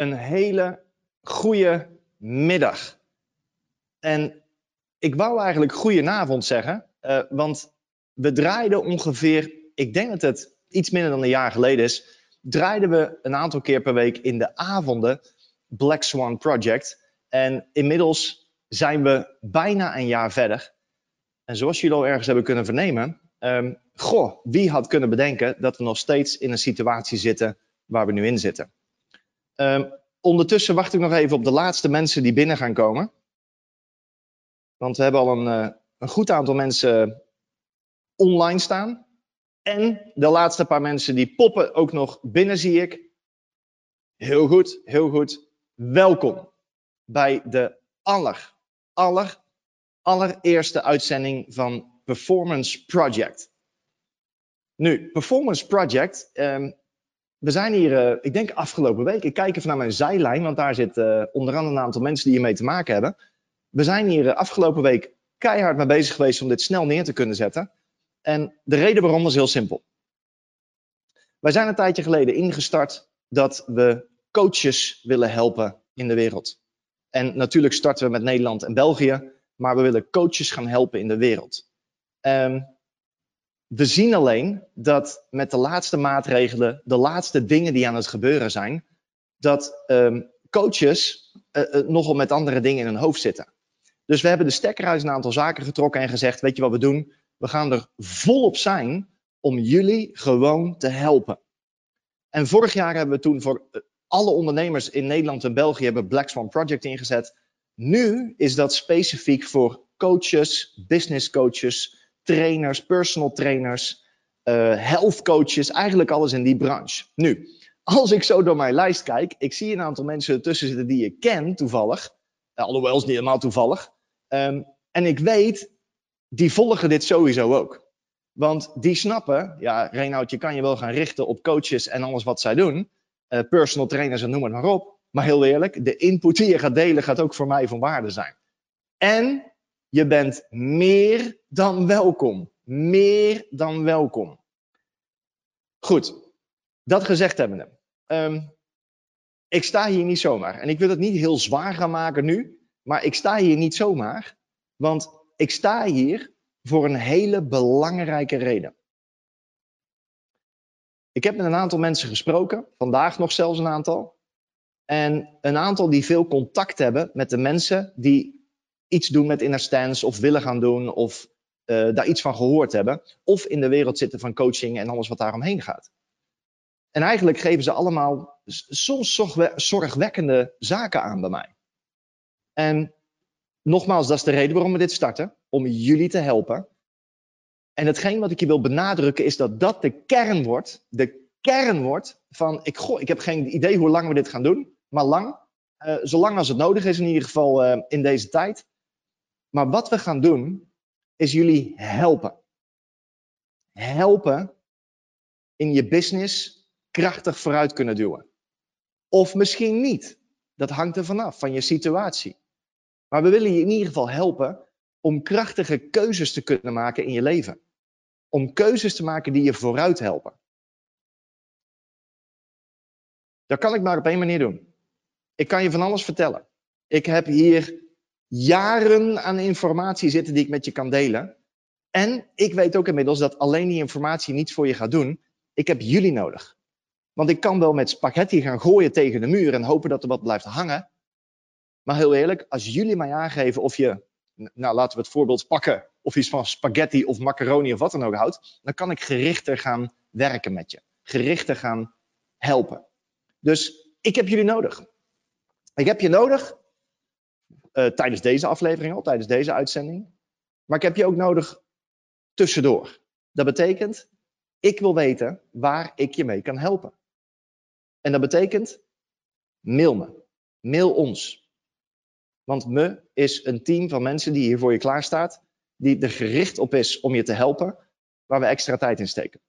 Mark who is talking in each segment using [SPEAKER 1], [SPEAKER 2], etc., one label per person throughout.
[SPEAKER 1] een hele goede middag. En ik wou eigenlijk goedenavond zeggen, uh, want we draaiden ongeveer, ik denk dat het iets minder dan een jaar geleden is, draaiden we een aantal keer per week in de avonden Black Swan Project. En inmiddels zijn we bijna een jaar verder. En zoals jullie al ergens hebben kunnen vernemen, um, goh, wie had kunnen bedenken dat we nog steeds in een situatie zitten waar we nu in zitten. Um, ondertussen wacht ik nog even op de laatste mensen die binnen gaan komen. Want we hebben al een, uh, een goed aantal mensen online staan. En de laatste paar mensen die poppen ook nog binnen, zie ik. Heel goed, heel goed. Welkom bij de aller, aller, allereerste uitzending van Performance Project. Nu, Performance Project, um, we zijn hier, uh, ik denk afgelopen week, ik kijk even naar mijn zijlijn, want daar zit uh, onder andere een aantal mensen die hiermee te maken hebben. We zijn hier uh, afgelopen week keihard mee bezig geweest om dit snel neer te kunnen zetten. En de reden waarom is heel simpel. Wij zijn een tijdje geleden ingestart dat we coaches willen helpen in de wereld. En natuurlijk starten we met Nederland en België, maar we willen coaches gaan helpen in de wereld. Um, we zien alleen dat met de laatste maatregelen, de laatste dingen die aan het gebeuren zijn, dat um, coaches uh, uh, nogal met andere dingen in hun hoofd zitten. Dus we hebben de stekker uit een aantal zaken getrokken en gezegd, weet je wat we doen? We gaan er volop zijn om jullie gewoon te helpen. En vorig jaar hebben we toen voor eh, alle ondernemers in Nederland en België hebben Black Swan Project ingezet. Nu is dat specifiek voor coaches, business coaches, trainers, personal trainers, uh, health coaches, eigenlijk alles in die branche. Nu, als ik zo door mijn lijst kijk, ik zie een aantal mensen ertussen zitten die ik ken toevallig, uh, alhoewel is niet helemaal toevallig. Um, en ik weet, die volgen dit sowieso ook. Want die snappen, ja, Reinoud, je kan je wel gaan richten op coaches en alles wat zij doen, uh, personal trainers en noem het maar op. Maar heel eerlijk, de input die je gaat delen gaat ook voor mij van waarde zijn. En je bent meer dan welkom. Meer dan welkom. Goed, dat gezegd hebbende. Um, ik sta hier niet zomaar. En ik wil het niet heel zwaar gaan maken nu. Maar ik sta hier niet zomaar. Want ik sta hier voor een hele belangrijke reden. Ik heb met een aantal mensen gesproken, vandaag nog zelfs een aantal. En een aantal die veel contact hebben met de mensen die iets doen met inner stance of willen gaan doen of uh, daar iets van gehoord hebben. Of in de wereld zitten van coaching en alles wat daaromheen gaat. En eigenlijk geven ze allemaal soms zorgwekkende zaken aan bij mij. En nogmaals, dat is de reden waarom we dit starten. Om jullie te helpen. En hetgeen wat ik je wil benadrukken is dat dat de kern wordt. De kern wordt van, ik, goh, ik heb geen idee hoe lang we dit gaan doen. Maar lang. Uh, zolang als het nodig is in ieder geval uh, in deze tijd. Maar wat we gaan doen, is jullie helpen. Helpen in je business krachtig vooruit kunnen duwen. Of misschien niet. Dat hangt er vanaf, van je situatie. Maar we willen je in ieder geval helpen om krachtige keuzes te kunnen maken in je leven. Om keuzes te maken die je vooruit helpen. Dat kan ik maar op één manier doen. Ik kan je van alles vertellen. Ik heb hier jaren aan informatie zitten die ik met je kan delen. En ik weet ook inmiddels dat alleen die informatie niets voor je gaat doen. Ik heb jullie nodig. Want ik kan wel met spaghetti gaan gooien tegen de muur en hopen dat er wat blijft hangen. Maar heel eerlijk, als jullie mij aangeven of je, nou laten we het voorbeeld pakken, of iets van spaghetti of macaroni of wat dan ook houdt, dan kan ik gerichter gaan werken met je. Gerichter gaan helpen. Dus ik heb jullie nodig. Ik heb je nodig uh, tijdens deze aflevering al, tijdens deze uitzending. Maar ik heb je ook nodig tussendoor. Dat betekent, ik wil weten waar ik je mee kan helpen. En dat betekent, mail me. Mail ons. Want me is een team van mensen die hier voor je klaar staat, die er gericht op is om je te helpen, waar we extra tijd in steken.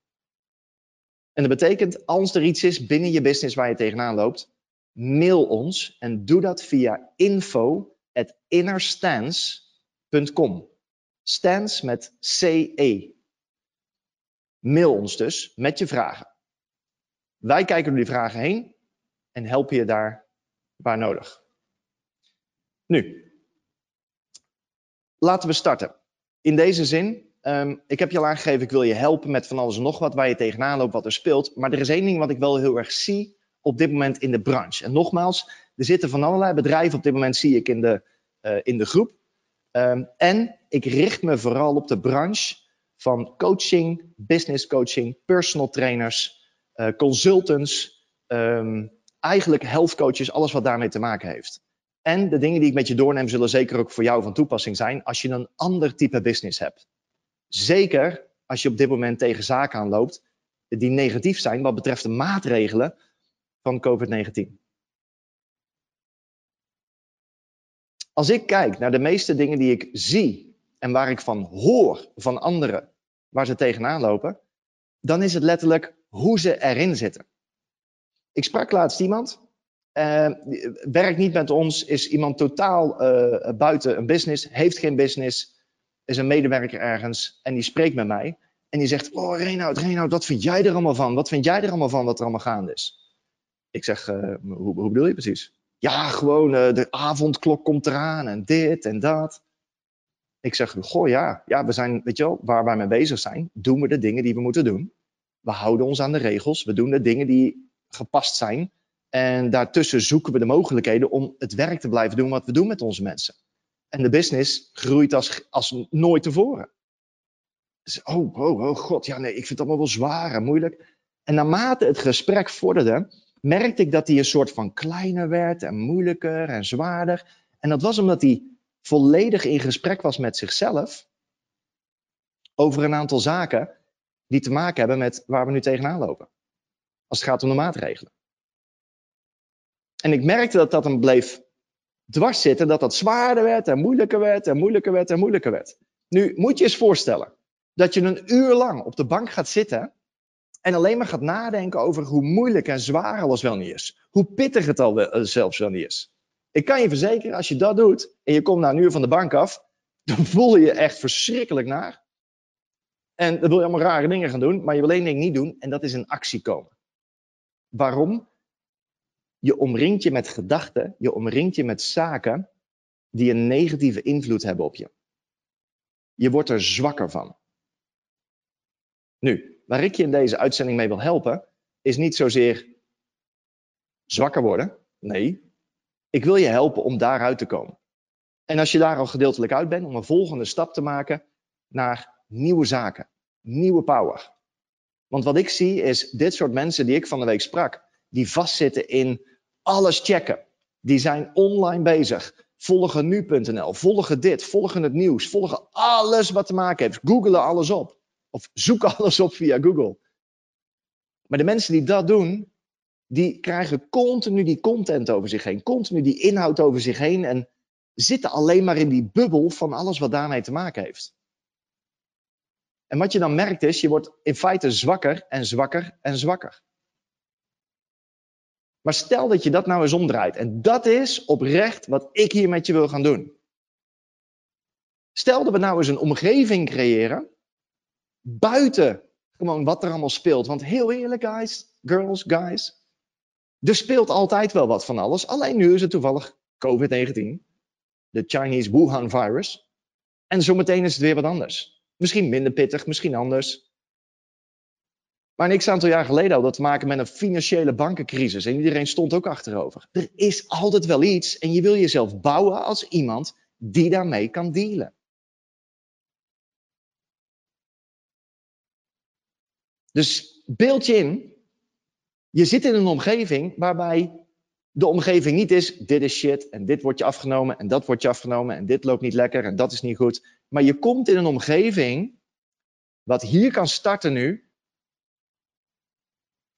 [SPEAKER 1] En dat betekent, als er iets is binnen je business waar je tegenaan loopt, mail ons en doe dat via info at innerstance.com. Stance met CE. Mail ons dus met je vragen. Wij kijken door die vragen heen en helpen je daar waar nodig. Nu, laten we starten. In deze zin, ehm, ik heb je al aangegeven, ik wil je helpen met van alles en nog wat waar je tegenaan loopt, wat er speelt. Maar er is één ding wat ik wel heel erg zie op dit moment in de branche. En nogmaals, er zitten van allerlei bedrijven op dit moment, zie ik in de, uh, in de groep. Um, en ik richt me vooral op de branche van coaching, business coaching, personal trainers, uh, consultants, um, eigenlijk health coaches, alles wat daarmee te maken heeft. En de dingen die ik met je doorneem zullen zeker ook voor jou van toepassing zijn als je een ander type business hebt. Zeker als je op dit moment tegen zaken aanloopt die negatief zijn wat betreft de maatregelen van COVID-19. Als ik kijk naar de meeste dingen die ik zie en waar ik van hoor van anderen waar ze tegenaan lopen, dan is het letterlijk hoe ze erin zitten. Ik sprak laatst iemand, uh, werkt niet met ons, is iemand totaal uh, buiten een business, heeft geen business, is een medewerker ergens en die spreekt met mij. En die zegt, oh Reinoud, Reinoud, wat vind jij er allemaal van? Wat vind jij er allemaal van wat er allemaal gaande is? Ik zeg, uh, hoe, hoe bedoel je precies? Ja, gewoon de avondklok komt eraan en dit en dat. Ik zeg, goh ja, ja, we zijn, weet je wel, waar wij mee bezig zijn, doen we de dingen die we moeten doen. We houden ons aan de regels, we doen de dingen die gepast zijn. En daartussen zoeken we de mogelijkheden om het werk te blijven doen wat we doen met onze mensen. En de business groeit als, als nooit tevoren. Dus, oh, oh, oh god, ja nee, ik vind het allemaal wel zwaar en moeilijk. En naarmate het gesprek vorderde, merkte ik dat hij een soort van kleiner werd en moeilijker en zwaarder. En dat was omdat hij volledig in gesprek was met zichzelf over een aantal zaken die te maken hebben met waar we nu tegenaan lopen. Als het gaat om de maatregelen. En ik merkte dat dat hem bleef dwars zitten, dat dat zwaarder werd en moeilijker werd en moeilijker werd en moeilijker werd. Nu moet je eens voorstellen dat je een uur lang op de bank gaat zitten en alleen maar gaat nadenken over hoe moeilijk en zwaar alles wel niet is. Hoe pittig het al wel, zelfs wel niet is. Ik kan je verzekeren, als je dat doet en je komt na een uur van de bank af, dan voel je je echt verschrikkelijk naar. En dan wil je allemaal rare dingen gaan doen, maar je wil één ding niet doen en dat is in actie komen. Waarom? Je omringt je met gedachten, je omringt je met zaken die een negatieve invloed hebben op je. Je wordt er zwakker van. Nu, waar ik je in deze uitzending mee wil helpen, is niet zozeer zwakker worden. Nee, ik wil je helpen om daaruit te komen. En als je daar al gedeeltelijk uit bent, om een volgende stap te maken naar nieuwe zaken, nieuwe power. Want wat ik zie is dit soort mensen die ik van de week sprak, die vastzitten in alles checken. Die zijn online bezig. Volgen nu.nl, volgen dit, volgen het nieuws, volgen alles wat te maken heeft. Googelen alles op. Of zoeken alles op via Google. Maar de mensen die dat doen, die krijgen continu die content over zich heen, continu die inhoud over zich heen en zitten alleen maar in die bubbel van alles wat daarmee te maken heeft. En wat je dan merkt is, je wordt in feite zwakker en zwakker en zwakker. Maar stel dat je dat nou eens omdraait. En dat is oprecht wat ik hier met je wil gaan doen. Stel dat we nou eens een omgeving creëren. Buiten gewoon wat er allemaal speelt. Want heel eerlijk, guys, girls, guys. Er speelt altijd wel wat van alles. Alleen nu is het toevallig COVID-19. De Chinese Wuhan virus. En zometeen is het weer wat anders. Misschien minder pittig, misschien anders. Maar een x-aantal jaar geleden hadden we te maken met een financiële bankencrisis. En iedereen stond ook achterover. Er is altijd wel iets. En je wil jezelf bouwen als iemand die daarmee kan dealen. Dus beeld je in, je zit in een omgeving waarbij de omgeving niet is, dit is shit en dit wordt je afgenomen en dat wordt je afgenomen en dit loopt niet lekker en dat is niet goed. Maar je komt in een omgeving wat hier kan starten nu,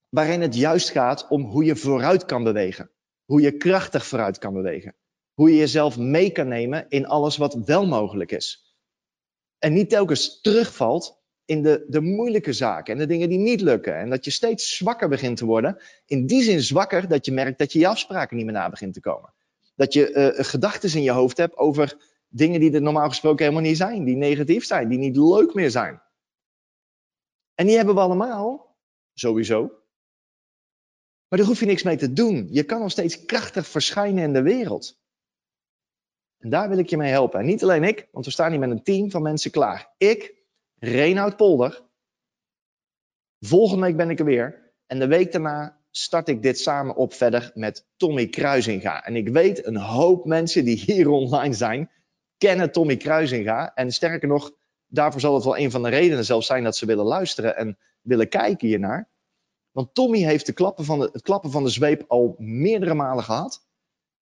[SPEAKER 1] waarin het juist gaat om hoe je vooruit kan bewegen. Hoe je krachtig vooruit kan bewegen. Hoe je jezelf mee kan nemen in alles wat wel mogelijk is. En niet telkens terugvalt in de, de moeilijke zaken en de dingen die niet lukken. En dat je steeds zwakker begint te worden. In die zin zwakker dat je merkt dat je je afspraken niet meer na begint te komen. Dat je uh, gedachten in je hoofd hebt over dingen die er normaal gesproken helemaal niet zijn. Die negatief zijn, die niet leuk meer zijn. En die hebben we allemaal, sowieso. Maar daar hoef je niks mee te doen. Je kan nog steeds krachtig verschijnen in de wereld. En daar wil ik je mee helpen. En niet alleen ik, want we staan hier met een team van mensen klaar. Ik, Reinoud Polder. Volgende week ben ik er weer. En de week daarna start ik dit samen op verder met Tommy Kruisinga. En ik weet, een hoop mensen die hier online zijn, kennen Tommy Kruisinga. En sterker nog, daarvoor zal het wel een van de redenen zelfs zijn dat ze willen luisteren en willen kijken hiernaar. Want Tommy heeft de klappen van de, het klappen van de zweep al meerdere malen gehad.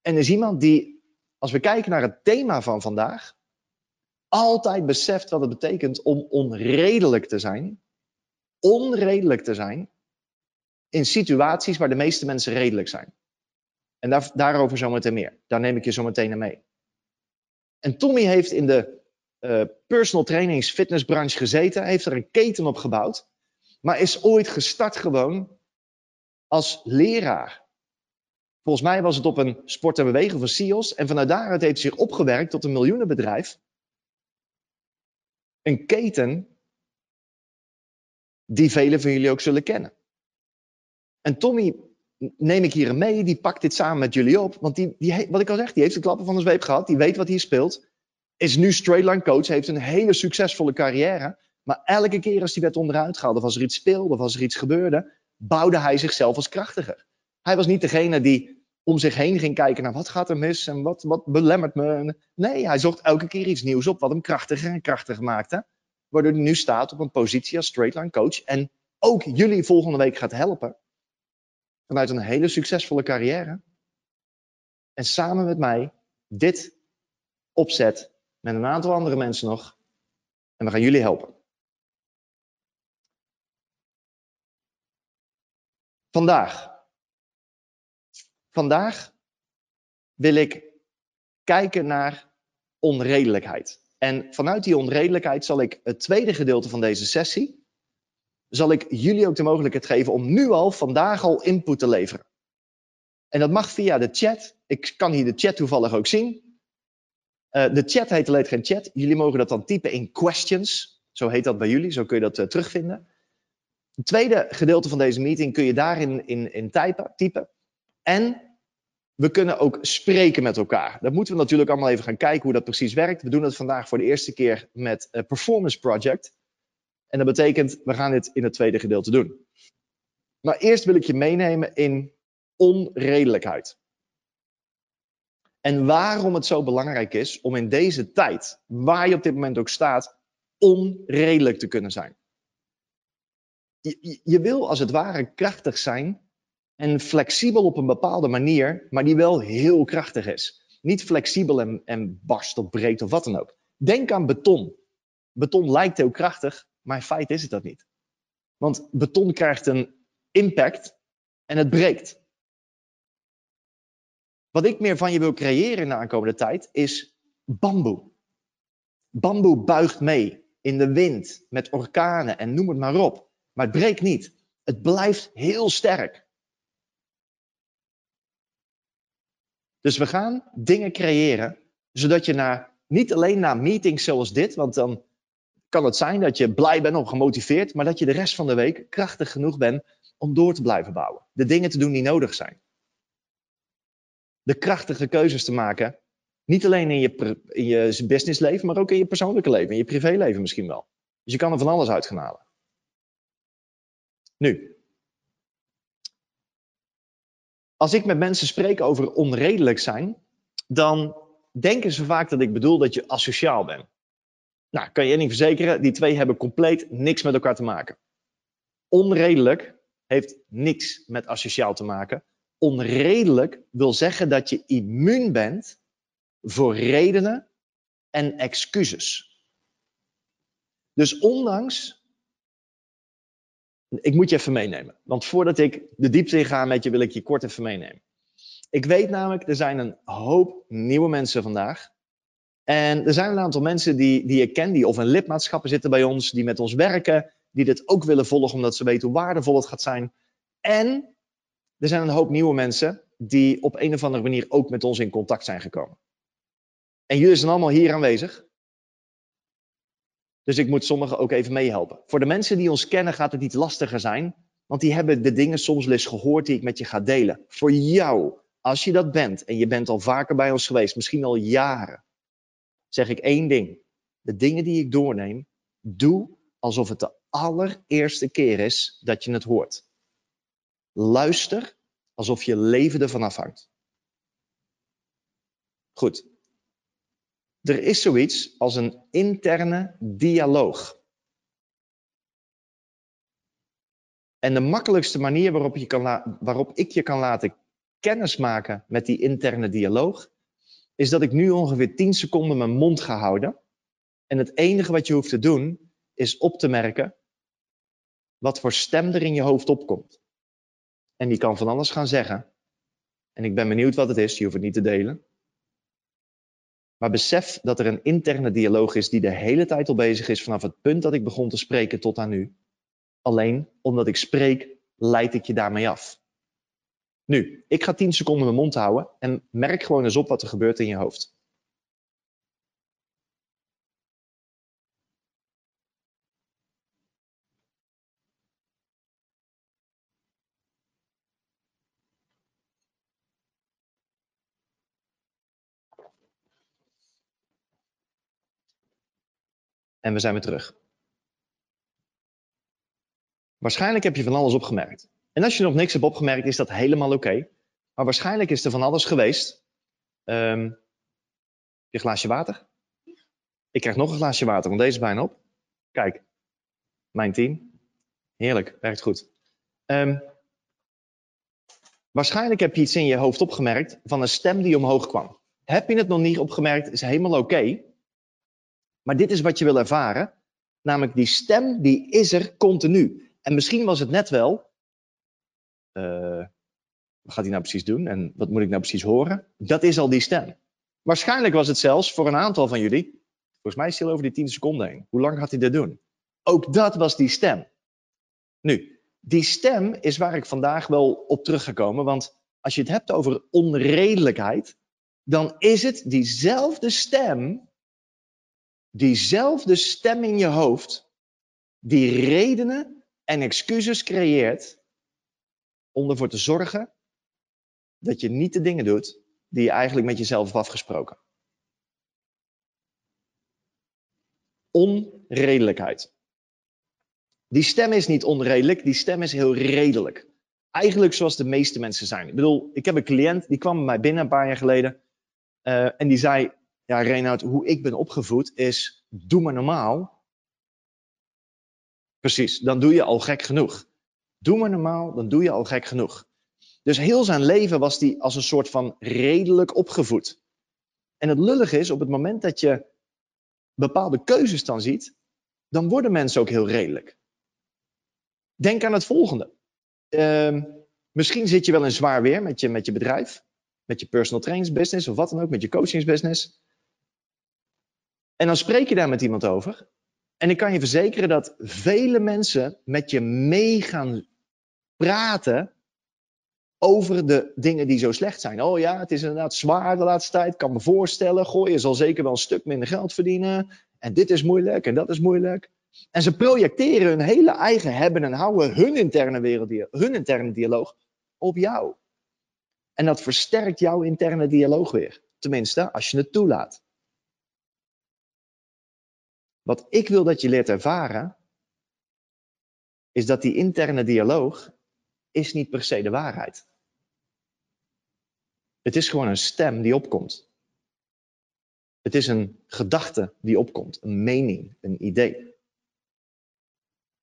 [SPEAKER 1] En is iemand die, als we kijken naar het thema van vandaag, altijd beseft wat het betekent om onredelijk te zijn. Onredelijk te zijn in situaties waar de meeste mensen redelijk zijn. En daar, daarover zometeen meer. Daar neem ik je zometeen naar mee. En Tommy heeft in de uh, personal trainings fitnessbranche gezeten, heeft er een keten op gebouwd, maar is ooit gestart gewoon als leraar. Volgens mij was het op een sport en bewegen van SIOS en vanuit daaruit heeft hij zich opgewerkt tot een miljoenenbedrijf. Een keten die velen van jullie ook zullen kennen. En Tommy neem ik hier mee, die pakt dit samen met jullie op. Want die, die, wat ik al zeg, die heeft de klappen van de zweep gehad. Die weet wat hier speelt. Is nu straightline coach, heeft een hele succesvolle carrière. Maar elke keer als hij werd onderuit gehaald, of als er iets speelde, of als er iets gebeurde, bouwde hij zichzelf als krachtiger. Hij was niet degene die om zich heen ging kijken naar wat gaat er mis en wat, wat belemmert me. Nee, hij zocht elke keer iets nieuws op wat hem krachtiger en krachtiger maakte. Waardoor hij nu staat op een positie als straightline coach. En ook jullie volgende week gaat helpen vanuit een hele succesvolle carrière. En samen met mij dit opzet met een aantal andere mensen nog. En we gaan jullie helpen. Vandaag. Vandaag wil ik kijken naar onredelijkheid. En vanuit die onredelijkheid zal ik het tweede gedeelte van deze sessie zal ik jullie ook de mogelijkheid geven om nu al, vandaag al input te leveren. En dat mag via de chat. Ik kan hier de chat toevallig ook zien. Uh, de chat heet alleen geen chat. Jullie mogen dat dan typen in questions. Zo heet dat bij jullie, zo kun je dat uh, terugvinden. Het tweede gedeelte van deze meeting kun je daarin in, in typen. En we kunnen ook spreken met elkaar. Dat moeten we natuurlijk allemaal even gaan kijken hoe dat precies werkt. We doen het vandaag voor de eerste keer met uh, Performance Project. En dat betekent, we gaan dit in het tweede gedeelte doen. Maar eerst wil ik je meenemen in onredelijkheid. En waarom het zo belangrijk is om in deze tijd, waar je op dit moment ook staat, onredelijk te kunnen zijn. Je, je, wil als het ware krachtig zijn en flexibel op een bepaalde manier, maar die wel heel krachtig is. Niet flexibel en, en barst of breed of wat dan ook. Denk aan beton. Beton lijkt heel krachtig, maar in feite is het dat niet. Want beton krijgt een impact en het breekt. Wat ik meer van je wil creëren in de aankomende tijd is bamboe. Bamboe buigt mee in de wind, met orkanen en noem het maar op. Maar het breekt niet. Het blijft heel sterk. Dus we gaan dingen creëren, zodat je naar, niet alleen naar meetings zoals dit, want dan kan het zijn dat je blij bent of gemotiveerd, maar dat je de rest van de week krachtig genoeg bent om door te blijven bouwen. De dingen te doen die nodig zijn. De krachtige keuzes te maken, niet alleen in je, in je businessleven, maar ook in je persoonlijke leven, in je privéleven misschien wel. Dus je kan er van alles uit gaan halen. Nu, als ik met mensen spreek over onredelijk zijn, dan denken ze vaak dat ik bedoel dat je asociaal bent. Nou, kan je één ding verzekeren, die twee hebben compleet niks met elkaar te maken. Onredelijk heeft niks met asociaal te maken. Onredelijk wil zeggen dat je immuun bent voor redenen en excuses. Dus ondanks. Ik moet je even meenemen. Want voordat ik de diepte in ga met je, wil ik je kort even meenemen. Ik weet namelijk, er zijn een hoop nieuwe mensen vandaag. En er zijn een aantal mensen die, die ik ken, die of in lidmaatschappen zitten bij ons, die met ons werken, die dit ook willen volgen omdat ze weten hoe waardevol het gaat zijn. En er zijn een hoop nieuwe mensen die op een of andere manier ook met ons in contact zijn gekomen. En jullie zijn allemaal hier aanwezig. Dus ik moet sommigen ook even meehelpen. Voor de mensen die ons kennen gaat het iets lastiger zijn, Want die hebben de dingen soms wel eens gehoord die ik met je ga delen. Voor jou, als je dat bent en je bent al vaker bij ons geweest, misschien al jaren, zeg ik één ding. De dingen die ik doorneem, doe alsof het de allereerste keer is dat je het hoort. Luister alsof je leven ervan afhangt. Goed. Er is zoiets als een interne dialoog. En de makkelijkste manier waarop, je kan waarop ik je kan laten kennismaken met die interne dialoog, is dat ik nu ongeveer 10 seconden mijn mond ga houden. En het enige wat je hoeft te doen, is op te merken wat voor stem er in je hoofd opkomt. En die kan van alles gaan zeggen. En ik ben benieuwd wat het is, je hoeft het niet te delen. Maar besef dat er een interne dialoog is die de hele tijd al bezig is vanaf het punt dat ik begon te spreken tot aan nu. Alleen omdat ik spreek, leid ik je daarmee af. Nu, ik ga 10 seconden mijn mond houden en merk gewoon eens op wat er gebeurt in je hoofd. En we zijn weer terug. Waarschijnlijk heb je van alles opgemerkt. En als je nog niks hebt opgemerkt, is dat helemaal oké. Maar waarschijnlijk is er van alles geweest. Um, je glaasje water? Ik krijg nog een glaasje water, want deze is bijna op. Kijk, mijn team. Heerlijk, werkt goed. Um, waarschijnlijk heb je iets in je hoofd opgemerkt van een stem die omhoog kwam. Heb je het nog niet opgemerkt, is helemaal oké. Maar dit is wat je wil ervaren. Namelijk die stem, die is er continu. En misschien was het net wel, uh, wat gaat hij nou precies doen en wat moet ik nou precies horen? Dat is al die stem. Waarschijnlijk was het zelfs voor een aantal van jullie, volgens mij is over die 10 seconden heen. Hoe lang gaat hij dit doen? Ook dat was die stem. Nu, die stem is waar ik vandaag wel op teruggekomen, want als je het hebt over onredelijkheid, dan is het diezelfde stem, diezelfde stem in je hoofd, die redenen en excuses creëert om ervoor te zorgen dat je niet de dingen doet die je eigenlijk met jezelf hebt afgesproken. Onredelijkheid. Die stem is niet onredelijk, die stem is heel redelijk. Eigenlijk zoals de meeste mensen zijn. Ik bedoel, ik heb een cliënt die kwam bij mij binnen een paar jaar geleden. Uh, en die zei: Ja, Reinhard, hoe ik ben opgevoed is: doe maar normaal Precies, dan doe je al gek genoeg. Doe maar normaal, dan doe je al gek genoeg. Dus heel zijn leven was hij als een soort van redelijk opgevoed. En het lullige is, op het moment dat je bepaalde keuzes dan ziet, dan worden mensen ook heel redelijk. Denk aan het volgende. Uh, misschien zit je wel in zwaar weer met je, met je bedrijf, met je personal trainingsbusiness of wat dan ook, met je coachingsbusiness. En dan spreek je daar met iemand over. En ik kan je verzekeren dat vele mensen met je mee gaan praten over de dingen die zo slecht zijn. Oh ja, het is inderdaad zwaar de laatste tijd. Ik kan me voorstellen, goh, je zal zeker wel een stuk minder geld verdienen. En dit is moeilijk en dat is moeilijk. En ze projecteren hun hele eigen hebben en houden, hun interne, wereld, hun interne dialoog op jou. En dat versterkt jouw interne dialoog weer. Tenminste, als je het toelaat. Wat ik wil dat je leert ervaren, is dat die interne dialoog is niet per se de waarheid. Het is gewoon een stem die opkomt. Het is een gedachte die opkomt, een mening, een idee.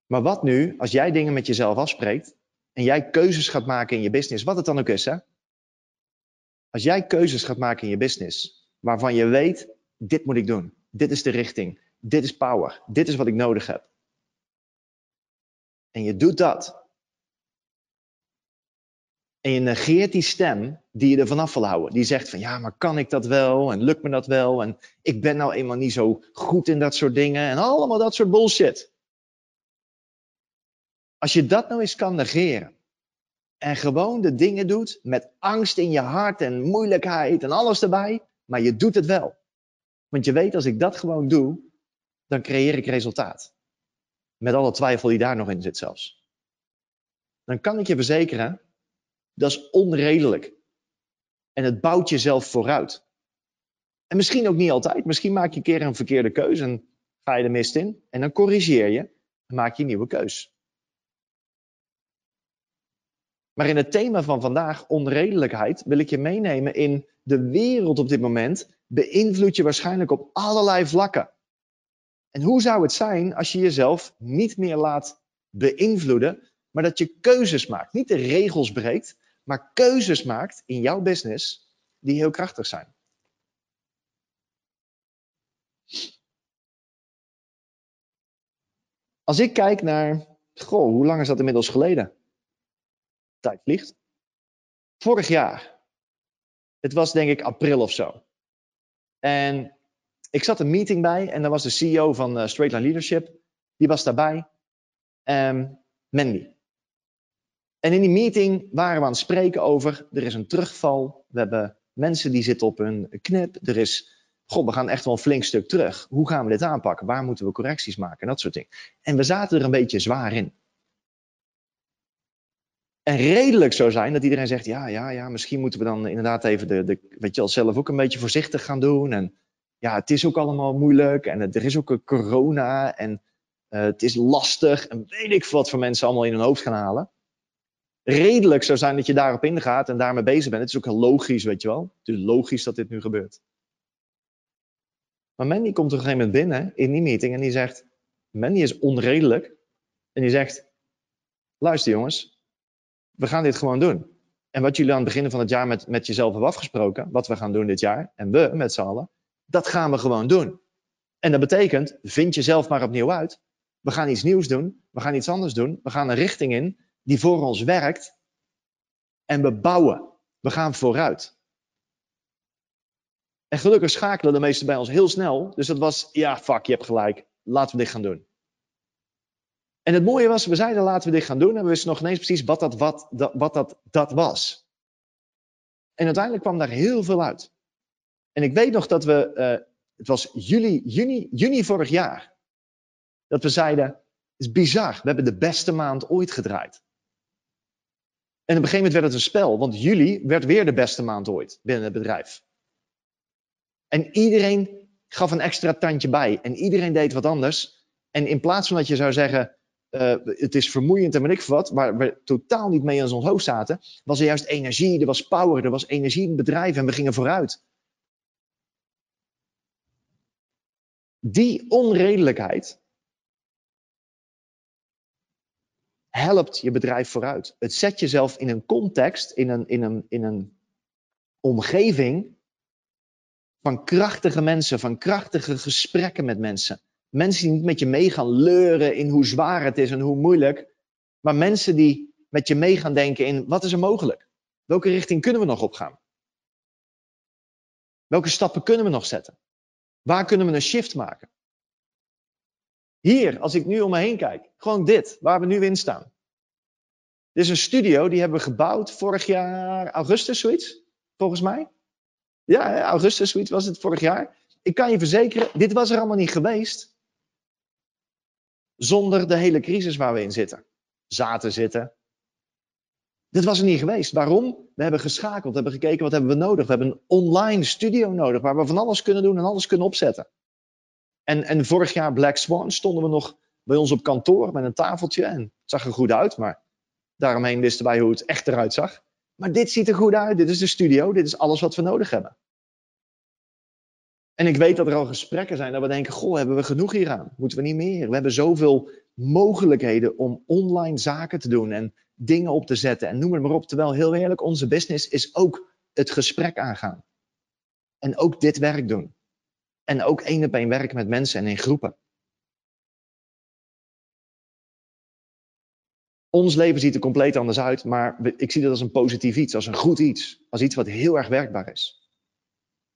[SPEAKER 1] Maar wat nu als jij dingen met jezelf afspreekt en jij keuzes gaat maken in je business, wat het dan ook is, hè? Als jij keuzes gaat maken in je business waarvan je weet, dit moet ik doen, dit is de richting, dit is power. Dit is wat ik nodig heb. En je doet dat. En je negeert die stem die je er vanaf wil houden. Die zegt van ja, maar kan ik dat wel? En lukt me dat wel? En ik ben nou eenmaal niet zo goed in dat soort dingen. En allemaal dat soort bullshit. Als je dat nou eens kan negeren. En gewoon de dingen doet met angst in je hart en moeilijkheid en alles erbij. Maar je doet het wel. Want je weet als ik dat gewoon doe, dan creëer ik resultaat. Met alle twijfel die daar nog in zit zelfs. dan kan ik je verzekeren, dat is onredelijk. En het bouwt jezelf vooruit. En misschien ook niet altijd. Misschien maak je een keer een verkeerde keuze en ga je de mist in. En dan corrigeer je en maak je een nieuwe keus. Maar in het thema van vandaag, onredelijkheid, wil ik je meenemen in de wereld op dit moment. Beïnvloed je waarschijnlijk op allerlei vlakken. En hoe zou het zijn als je jezelf niet meer laat beïnvloeden, maar dat je keuzes maakt? Niet de regels breekt, maar keuzes maakt in jouw business die heel krachtig zijn. Als ik kijk naar, goh, hoe lang is dat inmiddels geleden? Tijd vliegt. Vorig jaar. Het was denk ik april of zo. En ik zat een meeting bij en daar was de CEO van uh, Straight Line Leadership. Die was daarbij. Um, Mandy. En in die meeting waren we aan het spreken over, er is een terugval. We hebben mensen die zitten op hun knip. Er is, god, we gaan echt wel een flink stuk terug. Hoe gaan we dit aanpakken? Waar moeten we correcties maken? Dat soort dingen. En we zaten er een beetje zwaar in. En redelijk zou zijn dat iedereen zegt, ja, ja, ja, misschien moeten we dan inderdaad even de, de weet je wel, zelf ook een beetje voorzichtig gaan doen. En ja, het is ook allemaal moeilijk en er is ook een corona en uh, het is lastig en weet ik wat voor mensen allemaal in hun hoofd gaan halen redelijk zou zijn dat je daarop ingaat en daarmee bezig bent. Het is ook heel logisch, weet je wel. Het is logisch dat dit nu gebeurt. Maar Mandy komt op een gegeven moment binnen in die meeting en die zegt, Mandy is onredelijk. En die zegt, luister jongens, we gaan dit gewoon doen. En wat jullie aan het begin van het jaar met, met jezelf hebben afgesproken, wat we gaan doen dit jaar, en we met z'n allen, dat gaan we gewoon doen. En dat betekent, vind jezelf maar opnieuw uit. We gaan iets nieuws doen, we gaan iets anders doen, we gaan een richting in die voor ons werkt. En we bouwen. We gaan vooruit. En gelukkig schakelen de meesten bij ons heel snel. Dus dat was, ja, fuck, je hebt gelijk. Laten we dit gaan doen. En het mooie was, we zeiden laten we dit gaan doen. En we wisten nog ineens precies wat dat, wat, dat, wat dat, dat was. En uiteindelijk kwam daar heel veel uit. En ik weet nog dat we, uh, het was juli, juni, juni vorig jaar. Dat we zeiden, het is bizar, we hebben de beste maand ooit gedraaid. En op een gegeven moment werd het een spel, want juli werd weer de beste maand ooit binnen het bedrijf. En iedereen gaf een extra tandje bij en iedereen deed wat anders. En in plaats van dat je zou zeggen, uh, het is vermoeiend en weet ik wat, waar we totaal niet mee aan ons hoofd zaten, was er juist energie, er was power, er was energie in het bedrijf en we gingen vooruit. Die onredelijkheid helpt je bedrijf vooruit. Het zet jezelf in een context, in een, in een, in een omgeving van krachtige mensen, van krachtige gesprekken met mensen. Mensen die niet met je mee gaan leuren in hoe zwaar het is en hoe moeilijk, maar mensen die met je mee gaan denken in wat is er mogelijk? Welke richting kunnen we nog opgaan? Welke stappen kunnen we nog zetten? Waar kunnen we een shift maken? Hier, als ik nu om me heen kijk, gewoon dit, waar we nu in staan. Dit is een studio, die hebben we gebouwd vorig jaar, augustus, zoiets, volgens mij. Ja, augustus, zoiets was het vorig jaar. Ik kan je verzekeren, dit was er allemaal niet geweest. Zonder de hele crisis waar we in zitten. Zaten zitten. Dit was er niet geweest. Waarom? We hebben geschakeld, we hebben gekeken wat hebben we nodig. We hebben een online studio nodig waar we van alles kunnen doen en alles kunnen opzetten. En, en vorig jaar Black Swan stonden we nog bij ons op kantoor met een tafeltje. En het zag er goed uit, maar daaromheen wisten wij hoe het echt eruit zag. Maar dit ziet er goed uit. Dit is de studio. Dit is alles wat we nodig hebben. En ik weet dat er al gesprekken zijn dat we denken: Goh, hebben we genoeg hieraan? Moeten we niet meer? We hebben zoveel mogelijkheden om online zaken te doen en dingen op te zetten en noem het maar op. Terwijl heel eerlijk, onze business is ook het gesprek aangaan. En ook dit werk doen. En ook één op één werken met mensen en in groepen. Ons leven ziet er compleet anders uit, maar ik zie dat als een positief iets, als een goed iets, als iets wat heel erg werkbaar is.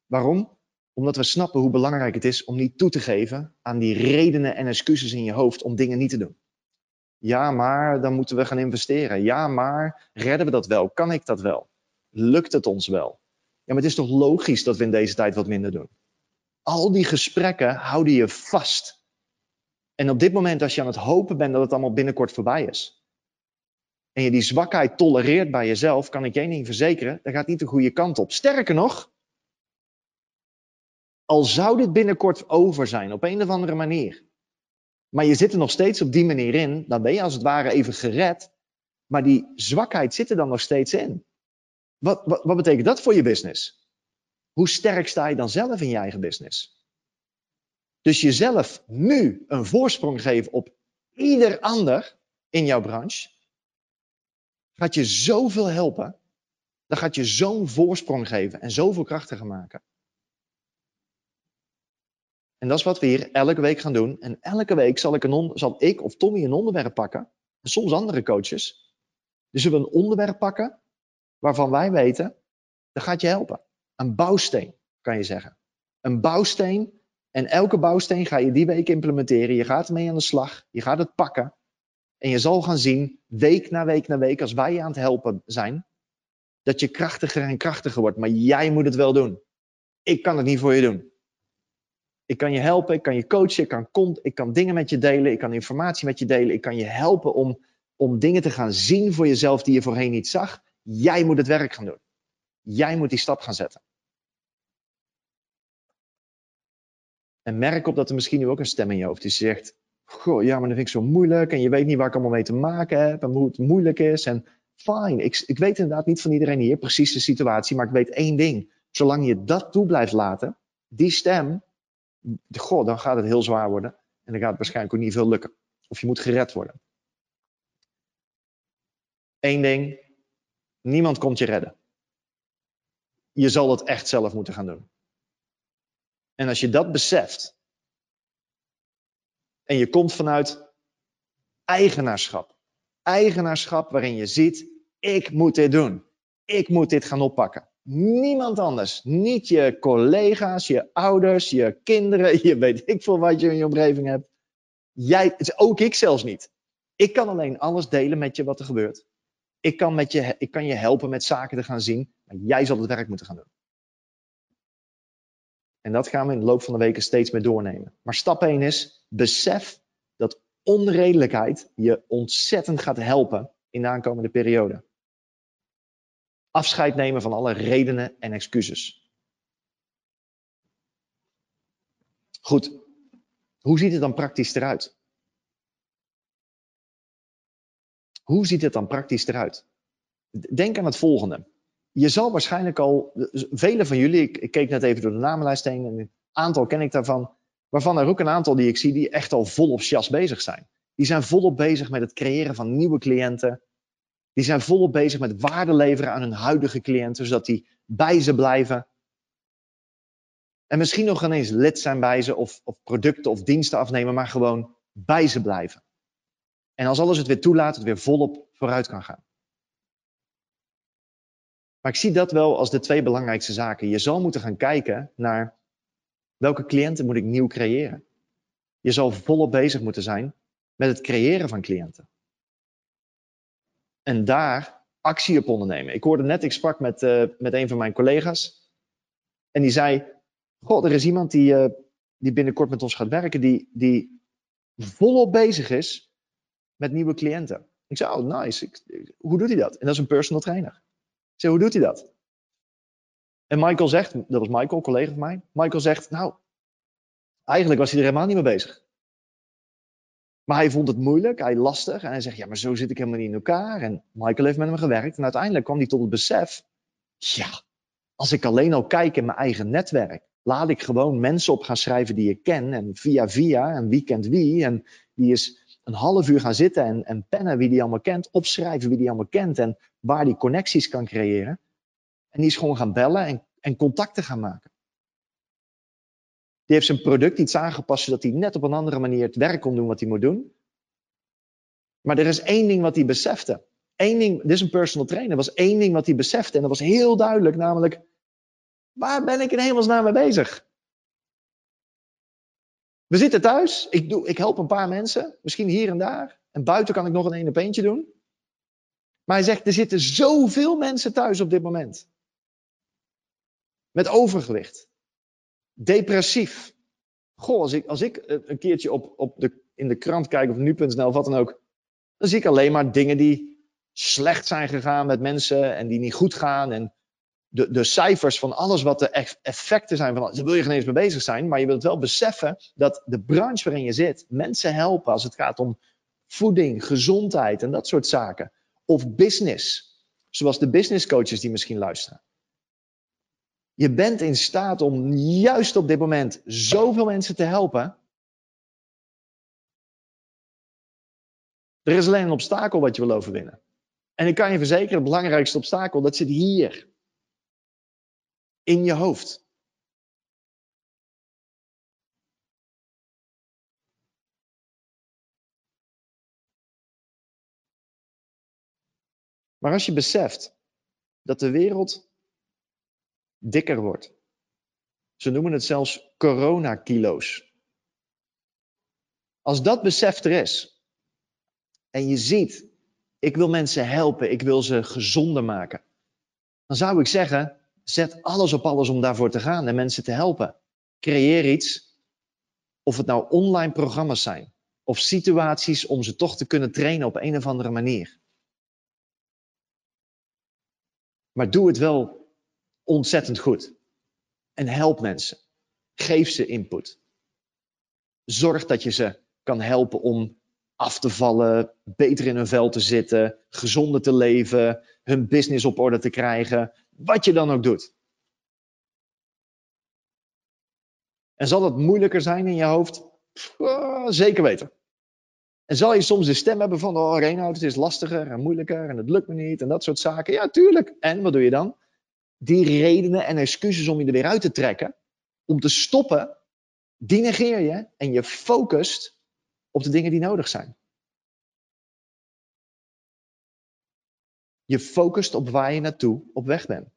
[SPEAKER 1] Waarom? Omdat we snappen hoe belangrijk het is om niet toe te geven aan die redenen en excuses in je hoofd om dingen niet te doen. Ja, maar dan moeten we gaan investeren. Ja, maar redden we dat wel? Kan ik dat wel? Lukt het ons wel? Ja, maar het is toch logisch dat we in deze tijd wat minder doen? Al die gesprekken houden je vast. En op dit moment, als je aan het hopen bent dat het allemaal binnenkort voorbij is, en je die zwakheid tolereert bij jezelf, kan ik je één ding verzekeren, dat gaat niet de goede kant op. Sterker nog, al zou dit binnenkort over zijn op een of andere manier, maar je zit er nog steeds op die manier in, dan ben je als het ware even gered, maar die zwakheid zit er dan nog steeds in. Wat, wat, wat betekent dat voor je business? Hoe sterk sta je dan zelf in je eigen business? Dus jezelf nu een voorsprong geven op ieder ander in jouw branche, gaat je zoveel helpen. Dan gaat je zo'n voorsprong geven en zoveel krachtiger maken. En dat is wat we hier elke week gaan doen. En elke week zal ik, een zal ik of Tommy een onderwerp pakken. En soms andere coaches. Dus zullen een onderwerp pakken waarvan wij weten, dat gaat je helpen. Een bouwsteen, kan je zeggen. Een bouwsteen. En elke bouwsteen ga je die week implementeren. Je gaat ermee aan de slag. Je gaat het pakken. En je zal gaan zien, week na week na week, als wij je aan het helpen zijn, dat je krachtiger en krachtiger wordt. Maar jij moet het wel doen. Ik kan het niet voor je doen. Ik kan je helpen, ik kan je coachen, ik kan, ik kan dingen met je delen, ik kan informatie met je delen, ik kan je helpen om, om dingen te gaan zien voor jezelf die je voorheen niet zag. Jij moet het werk gaan doen. Jij moet die stap gaan zetten. En merk op dat er misschien nu ook een stem in je hoofd die zegt: Goh, ja, maar dat vind ik zo moeilijk en je weet niet waar ik allemaal mee te maken heb en hoe het moeilijk is. En fine, ik, ik weet inderdaad niet van iedereen hier precies de situatie, maar ik weet één ding. Zolang je dat toe blijft laten, die stem, goh, dan gaat het heel zwaar worden en dan gaat het waarschijnlijk ook niet veel lukken. Of je moet gered worden. Eén ding, niemand komt je redden. Je zal het echt zelf moeten gaan doen. En als je dat beseft, en je komt vanuit eigenaarschap. Eigenaarschap waarin je ziet, ik moet dit doen. Ik moet dit gaan oppakken. Niemand anders. Niet je collega's, je ouders, je kinderen, je weet ik veel wat je in je omgeving hebt. Jij, ook ik zelfs niet. Ik kan alleen alles delen met je wat er gebeurt. Ik kan, met je, ik kan je helpen met zaken te gaan zien, maar jij zal het werk moeten gaan doen. En dat gaan we in de loop van de weken steeds meer doornemen. Maar stap 1 is, besef dat onredelijkheid je ontzettend gaat helpen in de aankomende periode. Afscheid nemen van alle redenen en excuses. Goed, hoe ziet het dan praktisch eruit? Hoe ziet het dan praktisch eruit? Denk aan het volgende je zal waarschijnlijk al, vele van jullie, ik, ik, keek net even door de namenlijst heen, en een aantal ken ik daarvan, waarvan er ook een aantal die ik zie die echt al volop jas bezig zijn. Die zijn volop bezig met het creëren van nieuwe cliënten. Die zijn volop bezig met waarde leveren aan hun huidige cliënten, zodat die bij ze blijven. En misschien nog ineens lid zijn bij ze, of, of producten of diensten afnemen, maar gewoon bij ze blijven. En als alles het weer toelaat, het weer volop vooruit kan gaan. Maar ik zie dat wel als de twee belangrijkste zaken. Je zal moeten gaan kijken naar welke cliënten moet ik nieuw creëren. Je zal volop bezig moeten zijn met het creëren van cliënten. En daar actie op ondernemen. Ik hoorde net, ik sprak met, uh, met een van mijn collega's. En die zei, goh, er is iemand die, uh, die binnenkort met ons gaat werken, die, die volop bezig is met nieuwe cliënten. Ik zei, oh nice, hoe doet hij dat? En dat is een personal trainer zeg, hoe doet hij dat? En Michael zegt, dat was Michael, collega van mij. Michael zegt, nou, eigenlijk was hij er helemaal niet mee bezig. Maar hij vond het moeilijk, hij lastig. En hij zegt, ja, maar zo zit ik helemaal niet in elkaar. En Michael heeft met hem gewerkt. En uiteindelijk kwam hij tot het besef, ja, als ik alleen al kijk in mijn eigen netwerk, laat ik gewoon mensen op gaan schrijven die ik ken. En via via, en wie kent wie. En die is een half uur gaan zitten en, en pennen wie die allemaal kent, opschrijven wie die allemaal kent en waar die connecties kan creëren. En die is gewoon gaan bellen en, en contacten gaan maken. Heeft zijn product iets aangepast zodat hij net op een andere manier het werk kon doen wat hij moet doen. Maar er is één ding wat hij besefte. Eén ding, dit is een personal trainer, er was één ding wat hij besefte en dat was heel duidelijk, namelijk, waar ben ik in hemelsnaam mee bezig? We zitten thuis. Ik, doe, ik help een paar mensen. Misschien hier en daar. En buiten kan ik nog een ene peentje doen. Maar hij zegt, er zitten zoveel mensen thuis op dit moment. Met overgewicht. Depressief. Goh, als ik, als ik een keertje op, op de, in de krant kijk of nu.nl of wat dan ook. Dan zie ik alleen maar dingen die slecht zijn gegaan met mensen en die niet goed gaan. En de, de cijfers van alles wat de effecten zijn van daar wil je geen eens mee bezig zijn. Maar je wilt wel beseffen dat de branche waarin je zit mensen helpen als het gaat om voeding, gezondheid en dat soort zaken. Of business. Zoals de business coaches die misschien luisteren. Je bent in staat om juist op dit moment zoveel mensen te helpen. Er is alleen een obstakel wat je wil overwinnen. En ik kan je verzekeren, het belangrijkste obstakel, dat zit hier. In je hoofd. Maar als je beseft dat de wereld dikker wordt. Ze noemen het zelfs coronakilo's. Als dat besef er is en je ziet, ik wil mensen helpen, ik wil ze gezonder maken, dan zou ik zeggen, zet alles op alles om daarvoor te gaan en mensen te helpen. Creëer iets, of het nou online programma's zijn of situaties om ze toch te kunnen trainen op een of andere manier. Maar doe het wel ontzettend goed. En help mensen. Geef ze input. Zorg dat je ze kan helpen om af te vallen, beter in hun vel te zitten, gezonder te leven, hun business op orde te krijgen, wat je dan ook doet. En zal het moeilijker zijn in je hoofd? Zeker weten. En zal je soms de stem hebben van, oh Reinhard, het is lastiger en moeilijker en het lukt me niet en dat soort zaken. Ja, tuurlijk. En wat doe je dan? Die redenen en excuses om je er weer uit te trekken, om te stoppen, die negeer je en je focust op de dingen die nodig zijn. Je focust op waar je naartoe op weg bent.